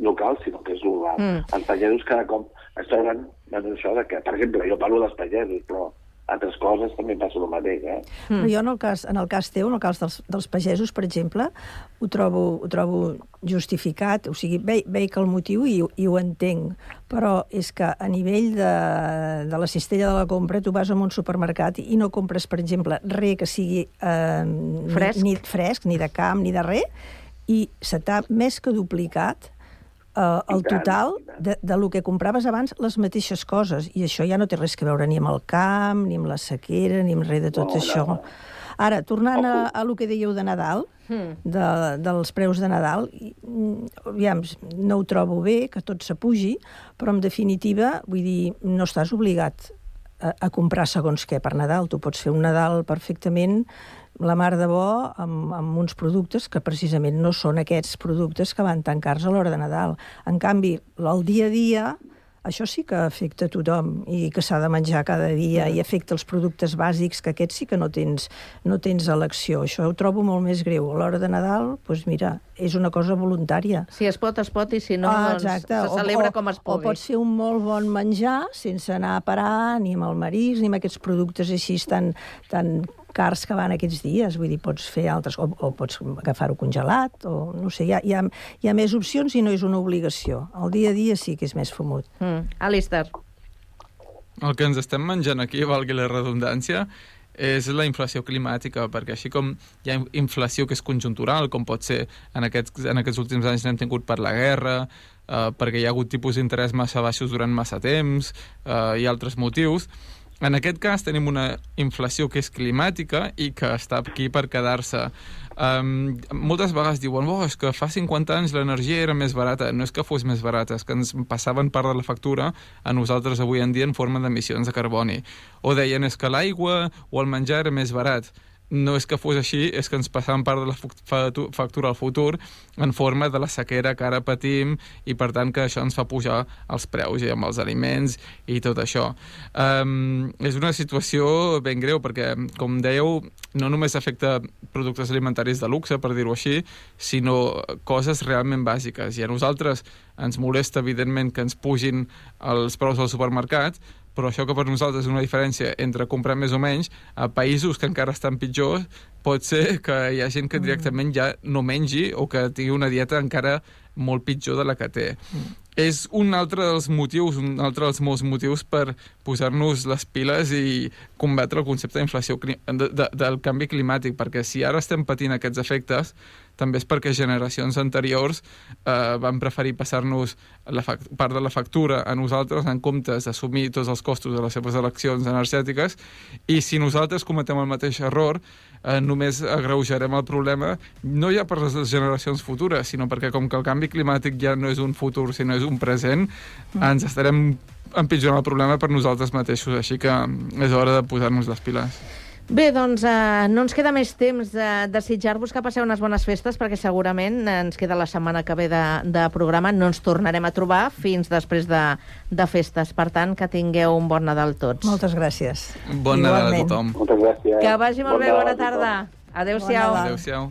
local, sinó que és global. Mm. Els pagesos cada cop es troben en això de que, per exemple, jo parlo dels pagesos, però altres coses també passa el mateix, eh? Però jo en el cas, en el cas teu, en el cas dels, dels pagesos, per exemple, ho trobo, ho trobo justificat, o sigui, ve, veig el motiu i, i ho entenc, però és que a nivell de, de la cistella de la compra tu vas a un supermercat i no compres, per exemple, res que sigui eh, Fresc. Ni, ni fresc, ni de camp, ni de res, i se t'ha més que duplicat eh, el total de, de lo que compraves abans les mateixes coses, i això ja no té res que veure ni amb el camp, ni amb la sequera, ni amb res de tot No, això. no. Ara, tornant a, a lo que dèieu de Nadal, Hmm. de, dels preus de Nadal, i, mm, aviam, no ho trobo bé, que tot s'apugi, però en definitiva, vull dir, no estàs obligat a, a comprar segons què per Nadal. Tu pots fer un Nadal perfectament la mar de bo amb, amb uns productes que precisament no són aquests productes que van tan cars a l'hora de Nadal. En canvi, el dia a dia, això sí que afecta a tothom i que s'ha de menjar cada dia i afecta els productes bàsics, que aquests sí que no tens, no tens elecció. Això ho trobo molt més greu. A l'hora de Nadal, doncs mira, és una cosa voluntària. Si es pot, es pot, i si no, Ah, doncs se celebra o, com es O pugui. pots fer un molt bon menjar sense anar a parar ni amb el marisc ni amb aquests productes així tan, tan cars que van aquests dies. Vull dir, pots fer altres... O, o pots agafar-ho congelat, o no sé, hi ha, hi, ha, hi ha més opcions i no és una obligació. El dia a dia sí que és més fumut. Mm. Alistair. el que ens estem menjant aquí, valgui la redundància, és la inflació climàtica, perquè així com hi ha inflació que és conjuntural, com pot ser en aquests, en aquests últims anys n'hem tingut per la guerra, eh, perquè hi ha hagut tipus d'interès massa baixos durant massa temps eh, i altres motius, en aquest cas tenim una inflació que és climàtica i que està aquí per quedar-se. Um, moltes vegades diuen oh, és que fa 50 anys l'energia era més barata. No és que fos més barata, és que ens passaven part de la factura a nosaltres avui en dia en forma d'emissions de carboni. O deien és que l'aigua o el menjar era més barat no és que fos així, és que ens passaven part de la factura al futur en forma de la sequera que ara patim i per tant que això ens fa pujar els preus i amb els aliments i tot això. Um, és una situació ben greu perquè, com dèieu, no només afecta productes alimentaris de luxe, per dir-ho així, sinó coses realment bàsiques. I a nosaltres ens molesta, evidentment, que ens pugin els preus al supermercat, però això que per nosaltres és una diferència entre comprar més o menys, a països que encara estan pitjors, pot ser que hi ha gent que directament ja no mengi o que tingui una dieta encara molt pitjor de la que té. Mm. És un altre dels motius, un altre dels molts motius per posar-nos les piles i combatre el concepte d'inflació de, de, del canvi climàtic, perquè si ara estem patint aquests efectes, també és perquè generacions anteriors eh, van preferir passar-nos part de la factura a nosaltres en comptes d'assumir tots els costos de les seves eleccions energètiques. I si nosaltres cometem el mateix error eh, només agreujarem el problema no ja per les generacions futures sinó perquè com que el canvi climàtic ja no és un futur sinó és un present mm. ens estarem empitjorant el problema per nosaltres mateixos. Així que és hora de posar-nos les piles Bé, doncs eh, no ens queda més temps de desitjar-vos que passeu unes bones festes perquè segurament ens queda la setmana que ve de, de programa. No ens tornarem a trobar fins després de, de festes. Per tant, que tingueu un bon Nadal tots. Moltes gràcies. Bon Nadal a tothom. Moltes gràcies. Que vagi molt bon bé, bona tarda. Adéu-siau. Bon Adéu-siau.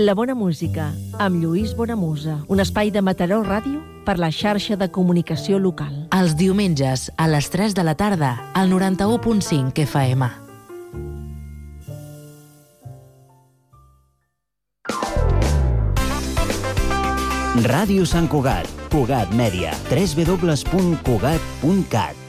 La bona música, amb Lluís Bonamusa, un espai de Mataró Ràdio per la xarxa de comunicació local. Els diumenges, a les 3 de la tarda, al 91.5 FM. Ràdio Sant Cugat, Cugat Mèdia, www.cugat.cat.